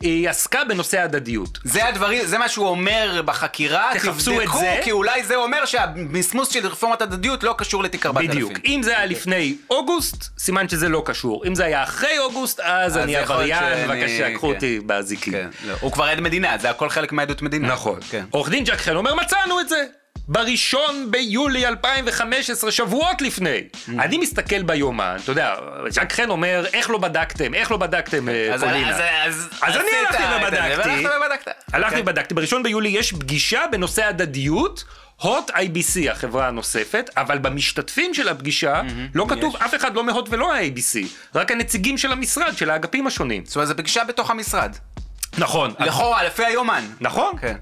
והיא עסקה בנושא הדדיות. זה הדברים, זה מה שהוא אומר בחקירה, תחפשו את זה. כי אולי זה אומר שהמסמוס של רפורמת הדדיות לא קשור לתיק 4000. בדיוק. אם זה היה לפני אוגוסט, סימן שזה לא קשור. אם זה היה אחרי אוגוסט, אז אני יכול להיות עבריין, שאני- בבקשה, קחו כן. אותי באזיקים. כן, לא. הוא כבר עד מדינה, זה הכל חלק מעדות מדינה. נכון. כן. עורך דין ג'ק חן אומר, מצאנו את זה. בראשון ביולי 2015, שבועות לפני. Mm. אני מסתכל ביומן, אתה יודע, ז'ק חן אומר, איך לא בדקתם, איך לא בדקתם, אה, אז- פולינה. אז- אני הלכתי ובדקתי. הלכתי כן. ובדקתי, בראשון ביולי יש פגישה בנושא הדדיות. הוט IBC, החברה הנוספת, אבל במשתתפים של הפגישה לא כתוב אף אחד לא מהוט ולא ה-ABC, רק הנציגים של המשרד, של האגפים השונים. זאת אומרת, זו פגישה בתוך המשרד. נכון. לכאורה, לפי היומן. נכון. כן.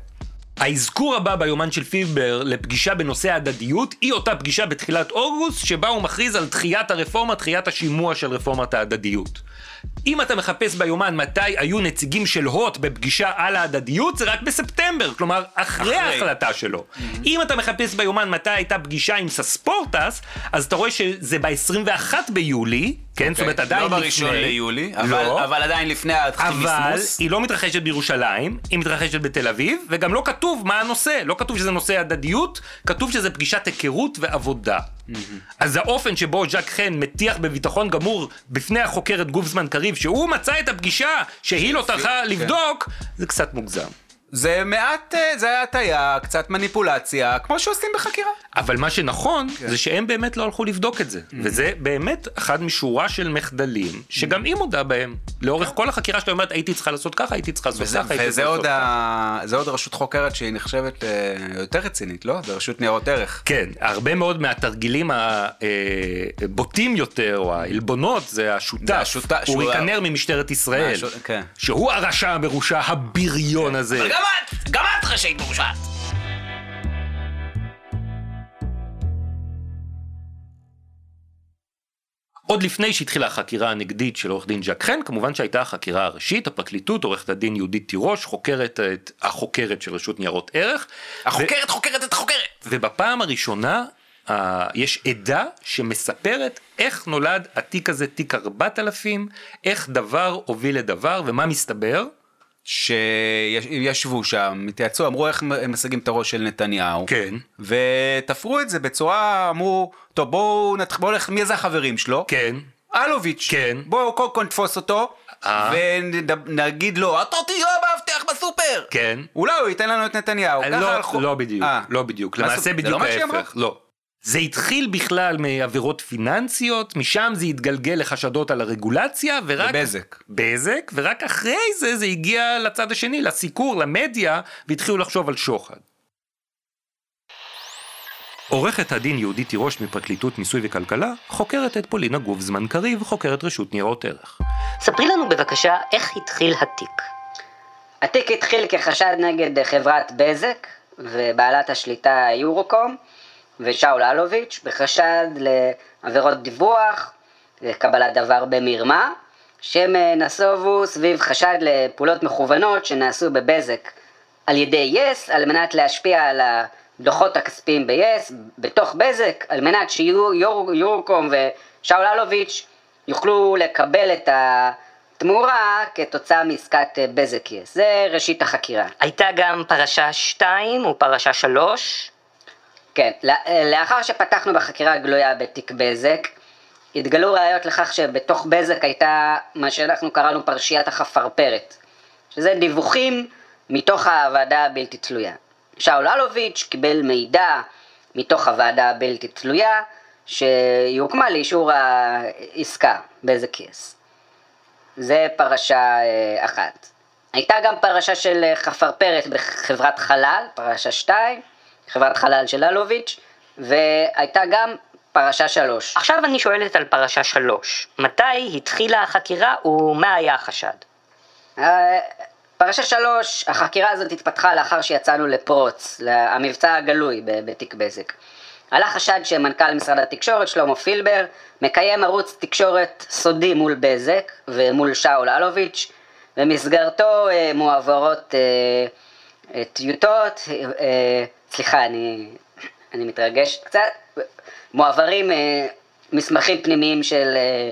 האזכור הבא ביומן של פילבר לפגישה בנושא ההדדיות היא אותה פגישה בתחילת אוגוסט שבה הוא מכריז על דחיית הרפורמה, דחיית השימוע של רפורמת ההדדיות. אם אתה מחפש ביומן מתי היו נציגים של הוט בפגישה על ההדדיות, זה רק בספטמבר, כלומר אחרי אחרי. ההחלטה שלו. אם אתה מחפש ביומן מתי הייתה פגישה עם סספורטס, אז אתה רואה שזה ב-21 ביולי, כן? זאת אומרת עדיין לא לפני. בראשון ליולי, אבל, לא. אבל עדיין לפני אבל המסמוס. היא לא מתרחשת בירושלים, היא מתרחשת בתל אביב, וגם לא כתוב מה הנושא, לא כתוב שזה נושא הדדיות, כתוב שזה פגישת היכרות ועבודה. אז האופן שבו ז'ק חן מטיח בביטחון גמור בפני החוקרת גופזמן קריב, שהוא מצא את הפגישה שהיא לא טרחה לבדוק, זה קצת מוגזם. זה מעט, אה, זה היה הטיה, קצת מניפולציה, כמו שעושים בחקירה. אבל מה שנכון, זה שהם באמת לא הלכו לבדוק את זה. וזה באמת אחד משורה של מחדלים, שגם היא מודה בהם. לאורך כל החקירה שלה אומרת, הייתי צריכה לעשות ככה, הייתי צריכה לעשות וזה, ככה, הייתי וזה צריכה לעשות ככה. ה... זה עוד רשות חוקרת שהיא נחשבת אה, יותר רצינית, לא? זה רשות ניירות ערך. כן, הרבה מאוד מהתרגילים הבוטים יותר, או העלבונות, זה השותף, השותף, אורי כנר ממשטרת ישראל, כן. שהוא הרשע המרושע, הבריון הזה. גם את, גם את רשאית מורשעת. עוד לפני שהתחילה החקירה הנגדית של עורך דין ז'ק חן, כמובן שהייתה החקירה הראשית, הפרקליטות, עורכת הדין יהודית תירוש, חוקרת את החוקרת של רשות ניירות ערך. החוקרת חוקרת את החוקרת. ובפעם הראשונה אה, יש עדה שמספרת איך נולד התיק הזה, תיק 4000, איך דבר הוביל לדבר, ומה מסתבר? שישבו שם, התייעצו, אמרו איך הם משיגים את הראש של נתניהו. כן. ותפרו את זה בצורה, אמרו, טוב בואו נתחיל, בואו נלך, מי זה החברים שלו? כן. אלוביץ'. כן. בואו קודם כל נתפוס אותו, אה. ונגיד לו, אתה תהיה המאבטח בסופר. כן. אולי הוא ייתן לנו את נתניהו. לא, הלכו. לא בדיוק, אה. לא בדיוק, למעשה בדיוק לא אמרה? ההפך, לא. זה התחיל בכלל מעבירות פיננסיות, משם זה התגלגל לחשדות על הרגולציה, ורק... בבזק. בזק, ורק אחרי זה זה הגיע לצד השני, לסיקור, למדיה, והתחילו לחשוב על שוחד. עורכת הדין יהודית תירוש מפרקליטות מיסוי וכלכלה, חוקרת את פולינה גוף זמן קריב, חוקרת רשות ניירות ערך. ספרי לנו בבקשה איך התחיל התיק. התיק התחיל כחשד נגד חברת בזק ובעלת השליטה יורוקום ושאול אלוביץ' בחשד לעבירות דיווח, קבלת דבר במרמה, שהם נסובו סביב חשד לפעולות מכוונות שנעשו בבזק על ידי יס על מנת להשפיע על הדוחות הכספיים ביס בתוך בזק על מנת שיורוקום ושאול אלוביץ' יוכלו לקבל את התמורה כתוצאה מעסקת בזק יס. זה ראשית החקירה. הייתה גם פרשה 2 ופרשה 3. כן, לאחר שפתחנו בחקירה גלויה בתיק בזק, התגלו ראיות לכך שבתוך בזק הייתה מה שאנחנו קראנו פרשיית החפרפרת, שזה דיווחים מתוך הוועדה הבלתי תלויה. שאול אלוביץ' קיבל מידע מתוך הוועדה הבלתי תלויה שהיא לאישור העסקה בזק יס. זה פרשה אה, אחת. הייתה גם פרשה של חפרפרת בחברת חלל, פרשה שתיים, חברת חלל של אלוביץ', והייתה גם פרשה שלוש. עכשיו אני שואלת על פרשה שלוש. מתי התחילה החקירה ומה היה החשד? אה, פרשה שלוש, החקירה הזאת התפתחה לאחר שיצאנו לפרוץ, המבצע הגלוי בתיק בזק. עלה חשד שמנכ"ל משרד התקשורת, שלמה פילבר, מקיים ערוץ תקשורת סודי מול בזק ומול שאול אלוביץ', במסגרתו אה, מועברות אה, טיוטות, סליחה, אני, אני מתרגש קצת, מועברים אה, מסמכים פנימיים של אה,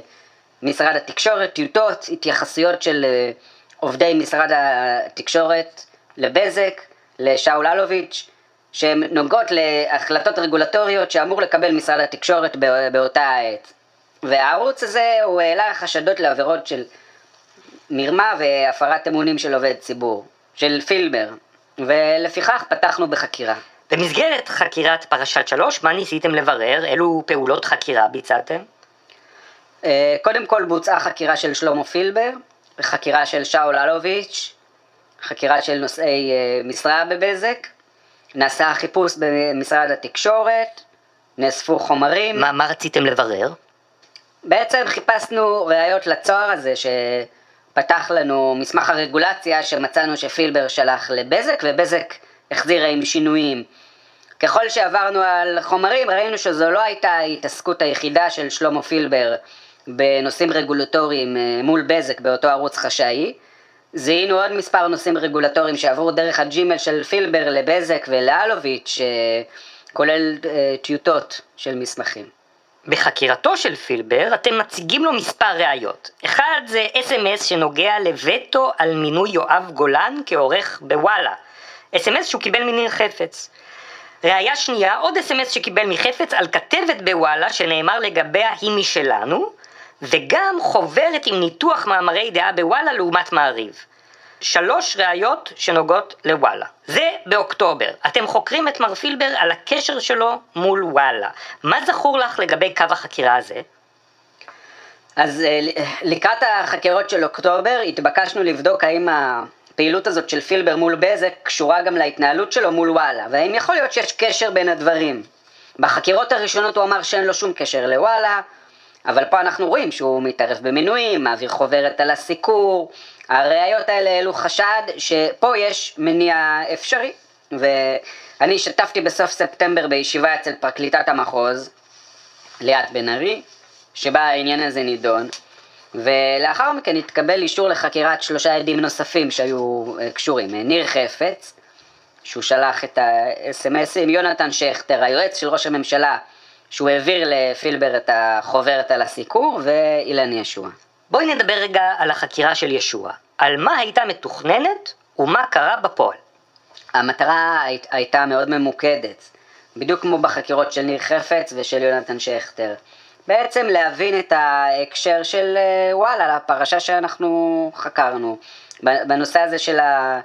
משרד התקשורת, טיוטות, התייחסויות של אה, עובדי משרד התקשורת לבזק, לשאול אלוביץ', שהן נוגעות להחלטות רגולטוריות שאמור לקבל משרד התקשורת באותה העת. והערוץ הזה הוא העלה חשדות לעבירות של מרמה והפרת אמונים של עובד ציבור, של פילבר, ולפיכך פתחנו בחקירה. במסגרת חקירת פרשת שלוש, מה ניסיתם לברר? אילו פעולות חקירה ביצעתם? אה, קודם כל בוצעה חקירה של שלמה פילבר, חקירה של שאול אלוביץ', חקירה של נושאי אה, משרה בבזק, נעשה חיפוש במשרד התקשורת, נאספו חומרים. מה, מה רציתם לברר? בעצם חיפשנו ראיות לצוהר הזה שפתח לנו מסמך הרגולציה שמצאנו שפילבר שלח לבזק ובזק החזירה עם שינויים. ככל שעברנו על חומרים ראינו שזו לא הייתה ההתעסקות היחידה של שלמה פילבר בנושאים רגולטוריים אה, מול בזק באותו ערוץ חשאי. זיהינו עוד מספר נושאים רגולטוריים שעברו דרך הג'ימל של פילבר לבזק ולאלוביץ', אה, כולל אה, טיוטות של מסמכים. בחקירתו של פילבר אתם מציגים לו מספר ראיות. אחד זה אס.אם.אס שנוגע לווטו על מינוי יואב גולן כעורך בוואלה. אס.אם.אס שהוא קיבל מניר חפץ. ראיה שנייה, עוד אס.אם.אס שקיבל מחפץ על כתבת בוואלה שנאמר לגביה היא משלנו, וגם חוברת עם ניתוח מאמרי דעה בוואלה לעומת מעריב. שלוש ראיות שנוגעות לוואלה. זה באוקטובר. אתם חוקרים את מר פילבר על הקשר שלו מול וואלה. מה זכור לך לגבי קו החקירה הזה? אז אה, לקראת החקירות של אוקטובר התבקשנו לבדוק האם הפעילות הזאת של פילבר מול בזק קשורה גם להתנהלות שלו מול וואלה, והאם יכול להיות שיש קשר בין הדברים. בחקירות הראשונות הוא אמר שאין לו שום קשר לוואלה, אבל פה אנחנו רואים שהוא מתערב במינויים, מעביר חוברת על הסיקור, הראיות האלה העלו חשד שפה יש מניע אפשרי. ואני השתתפתי בסוף ספטמבר בישיבה אצל פרקליטת המחוז, ליאת בן ארי, שבה העניין הזה נידון, ולאחר מכן התקבל אישור לחקירת שלושה עדים נוספים שהיו אה, קשורים. ניר חפץ, שהוא שלח את האס.אם.אסים, יונתן שכטר, היועץ של ראש הממשלה, שהוא העביר לפילבר את החוברת על הסיקור, ואילן ישוע. בואי נדבר רגע על החקירה של ישוע. על מה הייתה מתוכננת ומה קרה בפועל. המטרה הי, הייתה מאוד ממוקדת, בדיוק כמו בחקירות של ניר חפץ ושל יונתן שכטר. בעצם להבין את ההקשר של אה, וואלה, לפרשה שאנחנו חקרנו, בנושא הזה של, ה,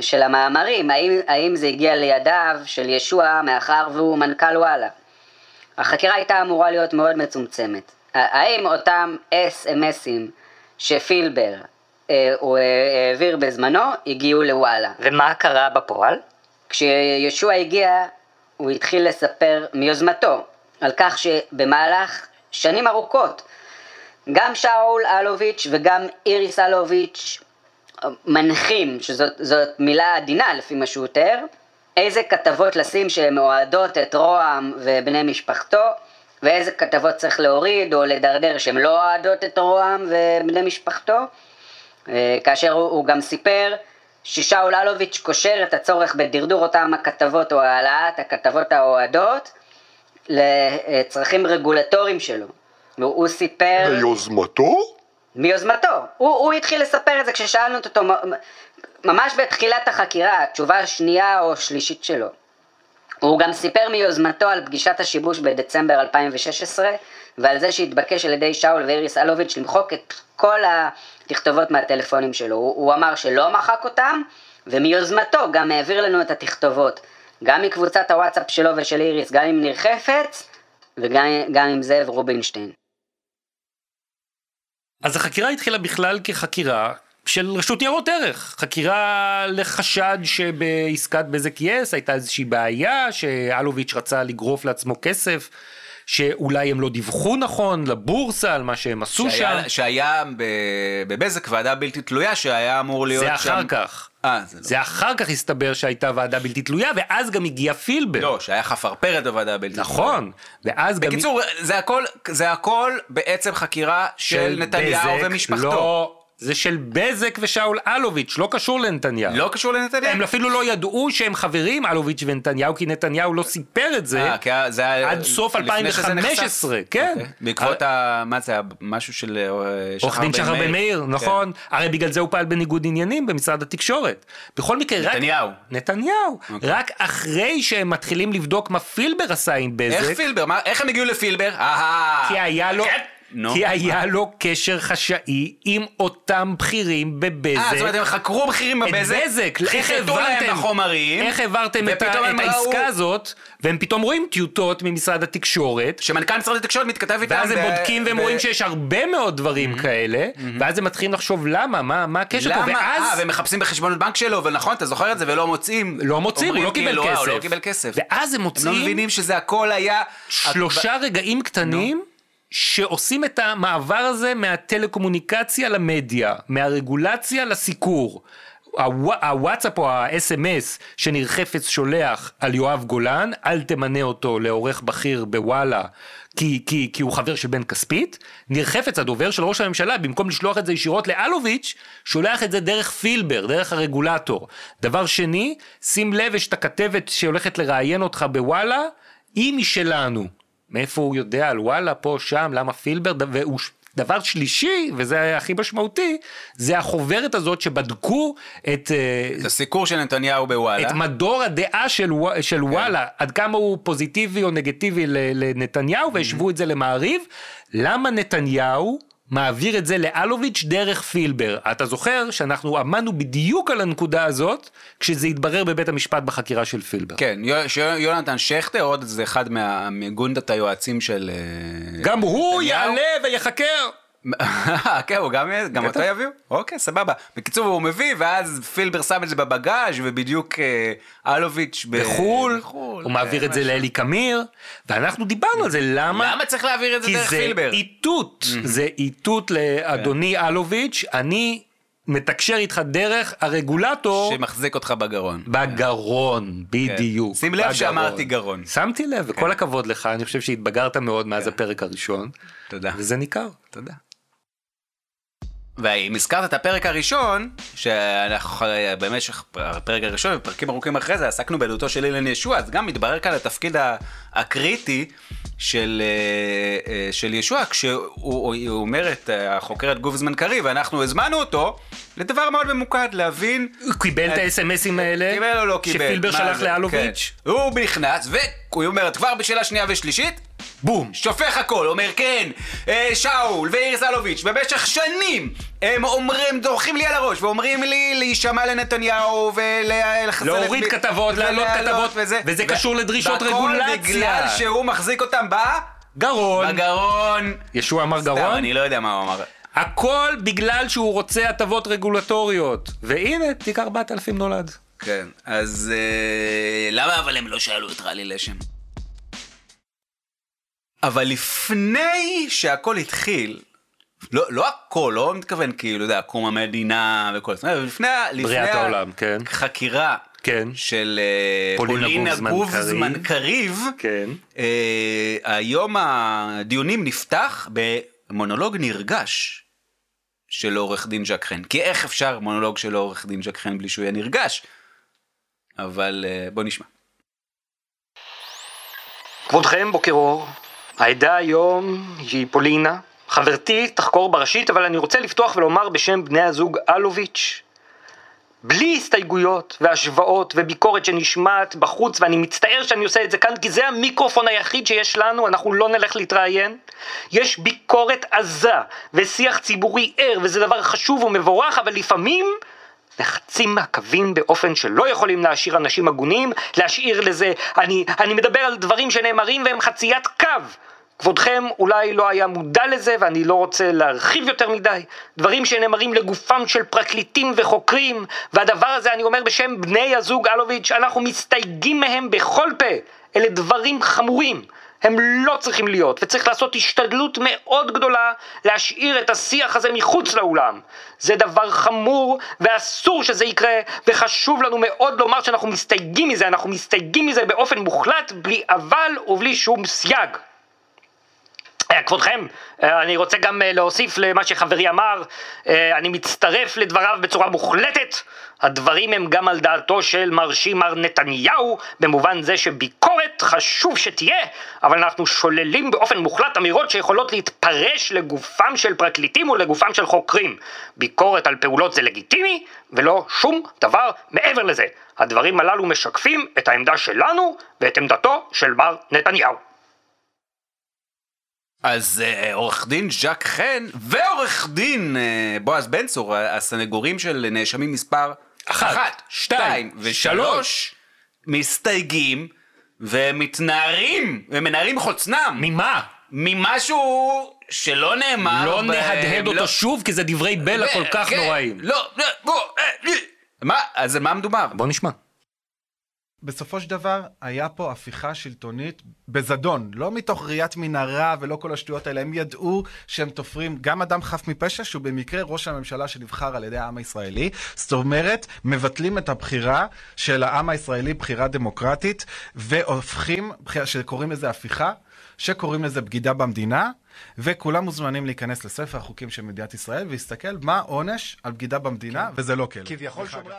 של המאמרים, האם, האם זה הגיע לידיו של ישוע מאחר והוא מנכ"ל וואלה. החקירה הייתה אמורה להיות מאוד מצומצמת. האם אותם אס.אם.אסים שפילבר אה, הוא אה, העביר בזמנו, הגיעו לוואלה. ומה קרה בפועל? כשישוע הגיע, הוא התחיל לספר מיוזמתו על כך שבמהלך שנים ארוכות, גם שאול אלוביץ' וגם איריס אלוביץ' מנחים, שזאת מילה עדינה לפי מה שהוא תיאר, איזה כתבות לשים שהן אוהדות את רוה"מ ובני משפחתו, ואיזה כתבות צריך להוריד או לדרדר שהן לא אוהדות את רוה"מ ובני משפחתו, אה, כאשר הוא, הוא גם סיפר ששאול אלוביץ' קושר את הצורך בדרדור אותם הכתבות או העלאת הכתבות האוהדות לצרכים רגולטוריים שלו. והוא סיפר... ביוזמתו? מיוזמתו. הוא, הוא התחיל לספר את זה כששאלנו אותו ממש בתחילת החקירה, התשובה השנייה או שלישית שלו. הוא גם סיפר מיוזמתו על פגישת השיבוש בדצמבר 2016 ועל זה שהתבקש על ידי שאול ואיריס אלוביץ' למחוק את כל התכתובות מהטלפונים שלו. הוא, הוא אמר שלא מחק אותם ומיוזמתו גם העביר לנו את התכתובות. גם מקבוצת הוואטסאפ שלו ושל איריס, גם עם ניר חפץ וגם עם זאב רובינשטיין. אז החקירה התחילה בכלל כחקירה של רשות ניירות ערך, חקירה לחשד שבעסקת בזק יס הייתה איזושהי בעיה, שאלוביץ' רצה לגרוף לעצמו כסף. שאולי הם לא דיווחו נכון לבורסה על מה שהם עשו שהיה, שם. שהיה בבזק ועדה בלתי תלויה שהיה אמור להיות זה שם. אחר כך. אה, זה לא. זה אחר כך הסתבר שהייתה ועדה בלתי תלויה, ואז גם הגיע פילבר. לא, שהיה חפרפרת בוועדה הבלתי תלויה. נכון, ואז גם... בקיצור, זה הכל, זה הכל בעצם חקירה של, נתניהו בזק, ומשפחתו. לא, זה של בזק ושאול אלוביץ', לא קשור לנתניהו. לא קשור לנתניהו. הם אפילו לא ידעו שהם חברים, אלוביץ' ונתניהו, כי נתניהו לא סיפר את זה אה, כי זה עד סוף לפני שזה 2015, נחשף? כן. אוקיי. בעקבות ה... מה זה, משהו של אה, עורך דין שחר בן מאיר, כן. נכון. הרי בגלל זה הוא פעל בניגוד עניינים במשרד התקשורת. בכל מקרה, רק... נתניהו. נתניהו. אוקיי. רק אחרי שהם מתחילים לבדוק מה פילבר עשה עם בזק, איך פילבר? מה- איך הם הגיעו לפילבר? אהה. כי היה לו... נו. כי היה לו קשר חשאי עם אותם בכירים בבזק. אה, זאת אומרת, הם חקרו בכירים את בבזק, בזק, איך העברתם, בחומרים, איך העברתם את, את הם העסקה ראו- הזאת, והם פתאום רואים טיוטות ממשרד התקשורת, שמנכ"ל משרד התקשורת מתכתב איתם. ואז הם ב- בודקים והם ב- רואים שיש הרבה מאוד דברים כאלה, ואז הם מתחילים לחשוב למה, מה, מה הקשר פה, למה? ואז אה, והם מחפשים בחשבונות בנק שלו, ונכון, אתה זוכר את זה, ולא מוצאים. לא מוצאים, הוא לא קיבל כאילו, אה, כסף. הוא לא קיבל כסף. ואז הם הם לא מוצאים מבינים שזה הכל היה... שלושה רגעים קטנים שעושים את המעבר הזה מהטלקומוניקציה למדיה, מהרגולציה לסיקור. הוו- הוואטסאפ או ה-SMS שניר חפץ שולח על יואב גולן, אל תמנה אותו לעורך בכיר בוואלה כי, כי, כי הוא חבר של בן כספית, ניר חפץ הדובר של ראש הממשלה במקום לשלוח את זה ישירות לאלוביץ', שולח את זה דרך פילבר, דרך הרגולטור. דבר שני, שים לב יש את הכתבת שהולכת לראיין אותך בוואלה, היא משלנו. מאיפה הוא יודע על וואלה פה שם למה פילבר והוא דבר שלישי וזה הכי משמעותי זה החוברת הזאת שבדקו את, אה, את הסיקור של נתניהו בוואלה. את מדור הדעה של, של וואלה עד כמה הוא פוזיטיבי או נגטיבי לנתניהו והשוו את זה למעריב. למה נתניהו מעביר את זה לאלוביץ' דרך פילבר. אתה זוכר שאנחנו עמדנו בדיוק על הנקודה הזאת כשזה התברר בבית המשפט בחקירה של פילבר. כן, יו- שיונתן שכטר, עוד איזה אחד מגונדת היועצים של... אה, גם הוא. יעלה ויחקר. כן, הוא גם, גם אותו יביאו? אוקיי, סבבה. בקיצור, הוא מביא, ואז פילבר שם את זה בבגאז' ובדיוק אה, אלוביץ' בחו"ל, בחו"ל, הוא מעביר כן, את זה. לאלי קמיר, ואנחנו דיברנו על זה, למה? למה צריך להעביר את זה כי דרך זה פילבר? איתות, זה איתות לאדוני אלוביץ', אני מתקשר איתך דרך הרגולטור שמחזיק אותך בגרון. בגרון, בדיוק. שים לב. שאמרתי גרון. שמתי לב, וכל הכבוד לך, אני חושב שהתבגרת מאוד מאז הפרק הראשון, תודה. וזה ניכר. תודה. ואם הזכרת את הפרק הראשון, שאנחנו במשך הפרק הראשון ופרקים ארוכים אחרי זה עסקנו בעדותו של אילן ישוע, אז גם מתברר כאן התפקיד הקריטי של, אה, אה, של ישוע, כשהוא הוא הוא אומר את החוקרת גובזמן קריב, ואנחנו הזמנו אותו לדבר מאוד ממוקד, להבין... הוא קיבל את האס.אם.אסים האלה, קיבל או לא קיבל? שפילבר שלח? לאלוביץ'? כן. הוא נכנס, והוא אומר, כבר בשאלה שנייה ושלישית, בום. שופך הכל, אומר כן, אה, שאול ואיריס אלוביץ' במשך שנים הם אומרים, דורכים לי על הראש ואומרים לי להישמע לנתניהו ולחסל להוריד כתבות, להעלות כתבות, וזה קשור לדרישות רגולציה. והכל בגלל שהוא מחזיק אותם ב... גרון. בגרון. ישוע אמר סתם, גרון? אני לא יודע מה הוא אמר. הכל בגלל שהוא רוצה הטבות רגולטוריות. והנה, תיק 4000 נולד. כן, אז אה, למה אבל הם לא שאלו את רלי לשם? אבל לפני שהכל התחיל, לא, לא הכל, לא מתכוון כאילו, אתה יודע, קום המדינה וכל זה, לפני, לפני בריאת העולם, כן. חקירה כן. של אה, פולינה פולינה גובזמן. קריב, כן. אה, היום הדיונים נפתח במונולוג נרגש של עורך דין ז'ק חן. כי איך אפשר מונולוג של עורך דין ז'ק חן בלי שהוא יהיה נרגש? אבל אה, בוא נשמע. כבודכם, בוקר אור. העדה היום היא פולינה. חברתי תחקור בראשית, אבל אני רוצה לפתוח ולומר בשם בני הזוג אלוביץ', בלי הסתייגויות והשוואות וביקורת שנשמעת בחוץ, ואני מצטער שאני עושה את זה כאן, כי זה המיקרופון היחיד שיש לנו, אנחנו לא נלך להתראיין. יש ביקורת עזה ושיח ציבורי ער, וזה דבר חשוב ומבורך, אבל לפעמים נחצים מהקווים באופן שלא יכולים להשאיר אנשים הגונים, להשאיר לזה, אני, אני מדבר על דברים שנאמרים והם חציית קו. כבודכם אולי לא היה מודע לזה ואני לא רוצה להרחיב יותר מדי. דברים שנאמרים לגופם של פרקליטים וחוקרים, והדבר הזה אני אומר בשם בני הזוג אלוביץ', אנחנו מסתייגים מהם בכל פה. אלה דברים חמורים. הם לא צריכים להיות, וצריך לעשות השתדלות מאוד גדולה להשאיר את השיח הזה מחוץ לאולם. זה דבר חמור, ואסור שזה יקרה, וחשוב לנו מאוד לומר שאנחנו מסתייגים מזה, אנחנו מסתייגים מזה באופן מוחלט, בלי אבל ובלי שום סייג. אה, כבודכם, אה, אני רוצה גם אה, להוסיף למה שחברי אמר, אני מצטרף לדבריו בצורה מוחלטת. הדברים הם גם על דעתו של מרשי מר נתניהו, במובן זה שביקורת חשוב שתהיה, אבל אנחנו שוללים באופן מוחלט אמירות שיכולות להתפרש לגופם של פרקליטים ולגופם של חוקרים. ביקורת על פעולות זה לגיטימי, ולא שום דבר מעבר לזה. הדברים הללו משקפים את העמדה שלנו ואת עמדתו של מר נתניהו. אז אה, עורך דין ז'ק חן ועורך דין אה, בועז בן צור, הסנגורים של נאשמים מספר אחת, שתיים, ושלוש, מסתייגים ומתנערים ומנערים חוצנם ממה? ממשהו שלא נאמר. לא נהדהד לא- אותו שוב, כי זה דברי בלע כל כך כן, נוראים. לא, לא, בוא, אה. מה, אז על מה מדובר? בוא נשמע. בסופו של דבר, היה פה הפיכה שלטונית בזדון, לא מתוך ראיית מנהרה ולא כל השטויות האלה, הם ידעו שהם תופרים גם אדם חף מפשע, שהוא במקרה ראש הממשלה שנבחר על ידי העם הישראלי, זאת אומרת, מבטלים את הבחירה של העם הישראלי, בחירה דמוקרטית, והופכים, שקוראים לזה הפיכה, שקוראים לזה בגידה במדינה, וכולם מוזמנים להיכנס לספר החוקים של מדינת ישראל ולהסתכל מה העונש על בגידה במדינה, וזה לא כלא. כביכול שומרי.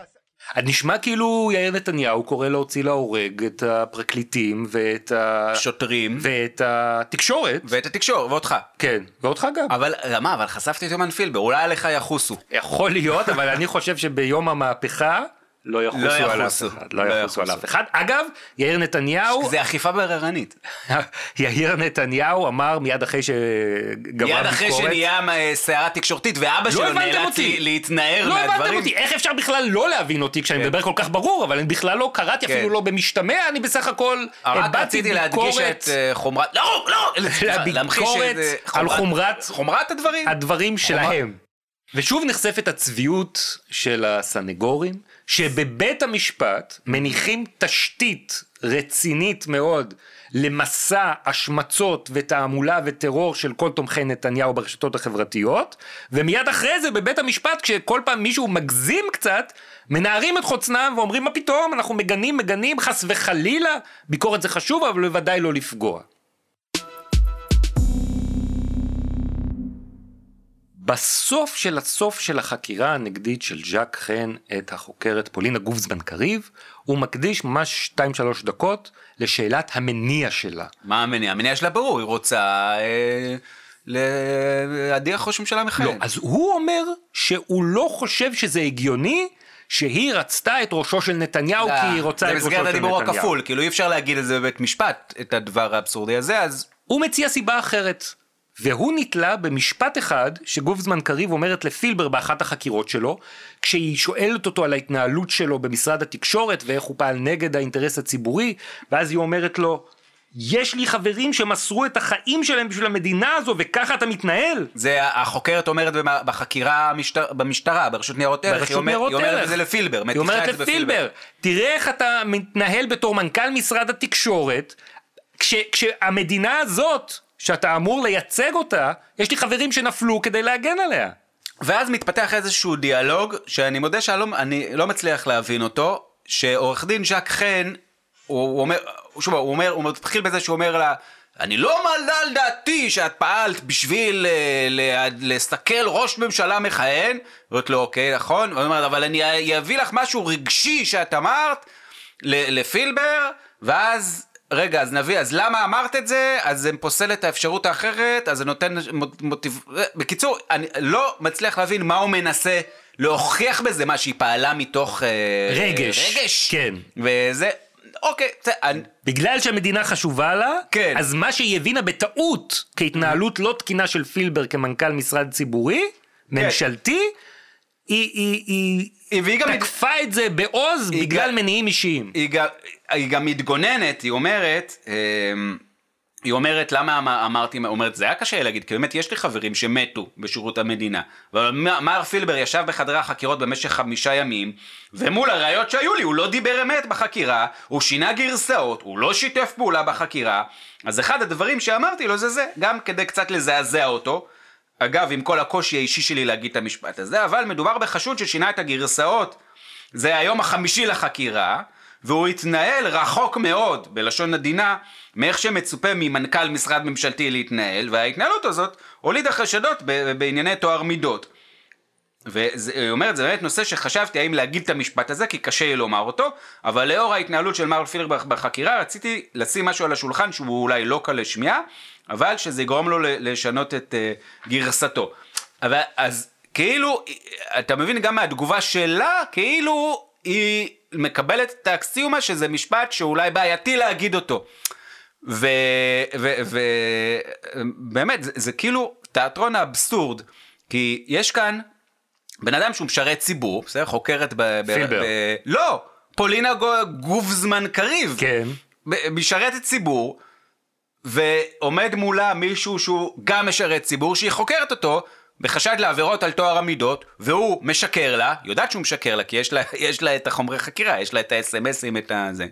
נשמע כאילו יאיר נתניהו קורא להוציא להורג את הפרקליטים ואת ה... שוטרים ואת התקשורת. ואת התקשורת ואותך. כן, ואותך גם. אבל מה, אבל חשפתי את יומן פילבר, אולי עליך יחוסו. יכול להיות, אבל אני חושב שביום המהפכה לא יחוסו לא על אף יחוסו. אחד. לא לא יחוסו על יחוסו. אף אחד. אגב, יאיר נתניהו, זה אחיפה בררנית. יאיר נתניהו אמר מיד אחרי שגמר מיד אחרי ביקורת, שנהיה אה, סערה תקשורתית ואבא לא שלו נאלץ אותי. להתנער לא הבנתם מהדברים. אותי, איך אפשר בכלל לא להבין אותי כשאני כן. מדבר כל כך ברור, אבל אני בכלל לא קראתי, כן. אפילו לא במשתמע, אני בסך הכל רק הבעתי רציתי להדגיש ביקורת את אה, חומרת, לא, לא, לביקורת את, אה, על חומרת חומרת הדברים. הדברים שלהם. ושוב נחשפת הצביעות של הסנגורים, שבבית המשפט מניחים תשתית רצינית מאוד למסע השמצות ותעמולה וטרור של כל תומכי נתניהו ברשתות החברתיות, ומיד אחרי זה בבית המשפט כשכל פעם מישהו מגזים קצת, מנערים את חוצנם ואומרים מה פתאום, אנחנו מגנים, מגנים, חס וחלילה, ביקורת זה חשוב אבל בוודאי לא לפגוע. בסוף של הסוף של החקירה הנגדית של ז'אק חן את החוקרת פולינה גובזמן קריב, הוא מקדיש ממש 2-3 דקות לשאלת המניע שלה. מה המניע? המניע שלה ברור, היא רוצה אה, להדיח ראש ממשלה מכהן. לא, אז הוא אומר שהוא לא חושב שזה הגיוני שהיא רצתה את ראשו של נתניהו כי היא רוצה את זה ראשו של במסגרת נתניהו. הדיבור הכפול, כאילו אי אפשר להגיד את זה בבית משפט, את הדבר האבסורדי הזה, אז הוא מציע סיבה אחרת. והוא נתלה במשפט אחד שגופזמן קריב אומרת לפילבר באחת החקירות שלו, כשהיא שואלת אותו על ההתנהלות שלו במשרד התקשורת ואיך הוא פעל נגד האינטרס הציבורי, ואז היא אומרת לו, יש לי חברים שמסרו את החיים שלהם בשביל המדינה הזו וככה אתה מתנהל? זה החוקרת אומרת במה- בחקירה המשטר, במשטרה, ברשות ניירות ערך, ברשות היא, אומר, היא אומרת. את זה לפילבר, היא אומרת לפילבר, תראה איך אתה מתנהל בתור מנכ"ל משרד התקשורת, כש, כשהמדינה הזאת, שאתה אמור לייצג אותה, יש לי חברים שנפלו כדי להגן עליה. ואז מתפתח איזשהו דיאלוג, שאני מודה שאני לא, לא מצליח להבין אותו, שעורך דין ז'ק חן, הוא, הוא אומר, שוב, הוא אומר, הוא מתחיל בזה שהוא אומר לה, אני לא מעלה על דעתי שאת פעלת בשביל אה, לסכל ראש ממשלה מכהן, אומרת לו, אוקיי, נכון, והוא אומר, אבל אני אביא לך משהו רגשי שאת אמרת לפילבר, ואז... רגע, אז נביא, אז למה אמרת את זה? אז זה פוסל את האפשרות האחרת, אז זה נותן מוט- מוטיב... בקיצור, אני לא מצליח להבין מה הוא מנסה להוכיח בזה, מה שהיא פעלה מתוך... אה, רגש. רגש. כן. וזה, אוקיי, זה, אני, בגלל שהמדינה חשובה לה, כן. אז מה שהיא הבינה בטעות כהתנהלות לא תקינה של פילבר כמנכ"ל משרד ציבורי, ממשלתי, היא, היא, היא, כן. גם... תקפה את זה בעוז היא בגלל מניעים אישיים. היא היא גם מתגוננת, היא אומרת, אמ, היא אומרת, למה אמ- אמרתי, אומרת, זה היה קשה להגיד, כי באמת יש לי חברים שמתו בשירות המדינה. אבל מר פילבר ישב בחדרי החקירות במשך חמישה ימים, ומול הראיות שהיו לי, הוא לא דיבר אמת בחקירה, הוא שינה גרסאות, הוא לא שיתף פעולה בחקירה. אז אחד הדברים שאמרתי לו זה זה, גם כדי קצת לזעזע אותו. אגב, עם כל הקושי האישי שלי להגיד את המשפט הזה, אבל מדובר בחשוד ששינה את הגרסאות. זה היום החמישי לחקירה, והוא התנהל רחוק מאוד, בלשון עדינה, מאיך שמצופה ממנכ"ל משרד ממשלתי להתנהל, וההתנהלות הזאת הולידה חשדות בענייני טוהר מידות. והיא אומרת, זה באמת נושא שחשבתי האם להגיד את המשפט הזה, כי קשה לי לומר אותו, אבל לאור ההתנהלות של מר פילר בח- בחקירה, רציתי לשים משהו על השולחן שהוא אולי לא קל לשמיעה, אבל שזה יגרום לו לשנות את uh, גרסתו. אבל אז כאילו, אתה מבין גם מהתגובה שלה, כאילו היא מקבלת את האקסיומה שזה משפט שאולי בעייתי להגיד אותו. ובאמת, זה, זה כאילו תיאטרון האבסורד, כי יש כאן בן אדם שהוא משרת ציבור, בסדר? חוקרת ב... ב- פילבר. ב- לא! פולינה גו- גובזמן קריב. כן. ב- משרתת ציבור, ועומד מולה מישהו שהוא גם משרת ציבור, שהיא חוקרת אותו בחשד לעבירות על טוהר המידות, והוא משקר לה, יודעת שהוא משקר לה, כי יש לה, יש לה את החומרי חקירה, יש לה את האס.אם.אסים, את הזה.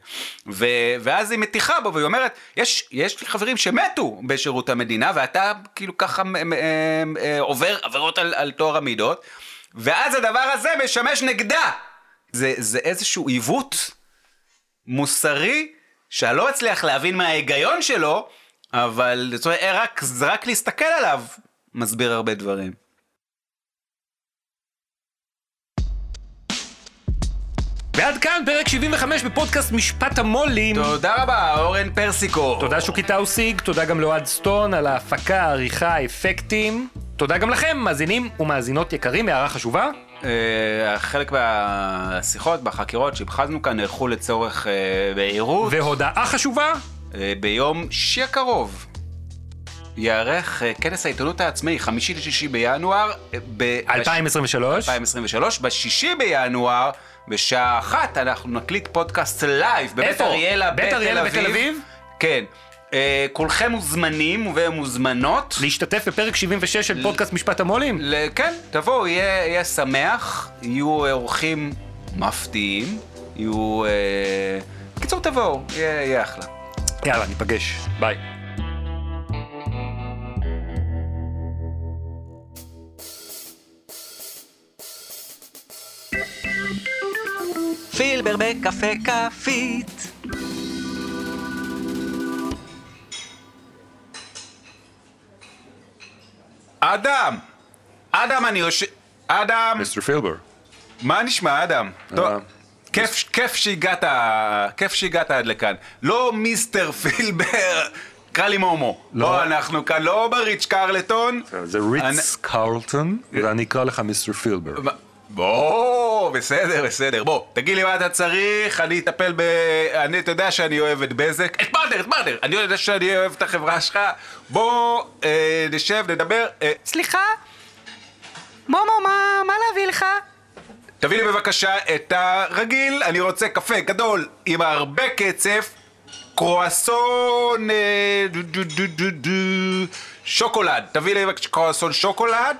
ו, ואז היא מטיחה בו, והיא אומרת, יש, יש לי חברים שמתו בשירות המדינה, ואתה כאילו ככה מ, מ, מ, אה, עובר עבירות על, על טוהר המידות, ואז הדבר הזה משמש נגדה. זה, זה איזשהו עיוות מוסרי שאני לא מצליח להבין מה ההיגיון שלו, אבל זאת אומרת, רק, רק להסתכל עליו מסביר הרבה דברים. ועד כאן פרק 75 בפודקאסט משפט המו"לים. תודה רבה, אורן פרסיקו. תודה שוקי טאוסיג, תודה גם לאוהד סטון על ההפקה, העריכה, האפקטים. תודה גם לכם, מאזינים ומאזינות יקרים, הערה חשובה. אה, חלק מהשיחות, בחקירות שביצענו כאן, נערכו לצורך אה, בהירות. והודעה חשובה, אה, ביום שישי הקרוב ייערך אה, כנס העיתונות העצמאי, חמישי לשישי בינואר, אה, ב- 2023. 2023, בשישי בינואר, בשעה אחת אנחנו נקליט פודקאסט לייב בבית? אריאלה בתל אביב? כן. אה, כולכם מוזמנים ומוזמנות. להשתתף בפרק 76 של פודקאסט משפט המו"לים? ל- כן, תבואו, יהיה, יהיה שמח, יהיו אורחים מפתיעים, יהיו... אה... בקיצור, תבואו, יהיה, יהיה אחלה. יאללה, ניפגש. ביי. פילבר בקפה כפית. אדם! אדם, אני יושב... אדם! מיסטר פילבר. מה נשמע, אדם? טוב, כיף, כיף שהגעת, כיף שהגעת עד לכאן. לא מיסטר פילבר, קרא לי מומו. לא, אנחנו כאן לא בריץ' קרלטון. זה ריץ קרלטון, ואני אקרא לך מיסטר פילבר. בוא, בסדר, בסדר. בוא, תגיד לי מה אתה צריך, אני אטפל ב... אני, אתה יודע שאני אוהב את בזק. את מרדר, את מרדר! אני יודע שאני אוהב את החברה שלך. בוא, אה, נשב, נדבר. אה, סליחה? מומו, מה, מה להביא לך? תביא לי בבקשה את הרגיל, אני רוצה קפה גדול עם הרבה קצף, קרואסון, אה, דו דו דו דו דו, שוקולד, תביא לי בבקשה קרואסון שוקולד,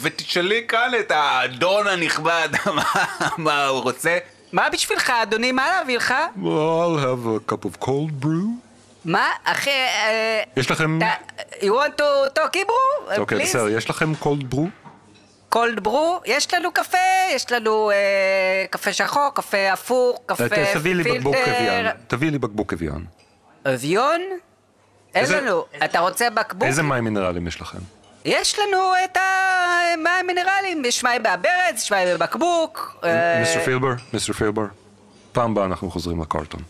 ותשאלי כאן את האדון הנכבד מה, מה הוא רוצה. מה בשבילך, אדוני? מה להביא לך? I'll have a cup of cold brew. מה? אחי, אה... יש לכם... You want to talk Hebrew? אוקיי? בסדר, יש לכם cold brew? קולד ברו? יש לנו קפה, יש לנו אה, קפה שחור, קפה הפוך, קפה אה, פילטר. תביא לי בקבוק אביאן. תביא לי בקבוק אביאן. אביון? אין איזה- לנו. אתה רוצה בקבוק? איזה מים מינרלים יש לכם? יש לנו את המים המינרלים, יש מים מהברז, יש מים בבקבוק. אה, מיסטר פילבר, מיסטר פילבר, פעם הבאה אנחנו חוזרים לקרטון.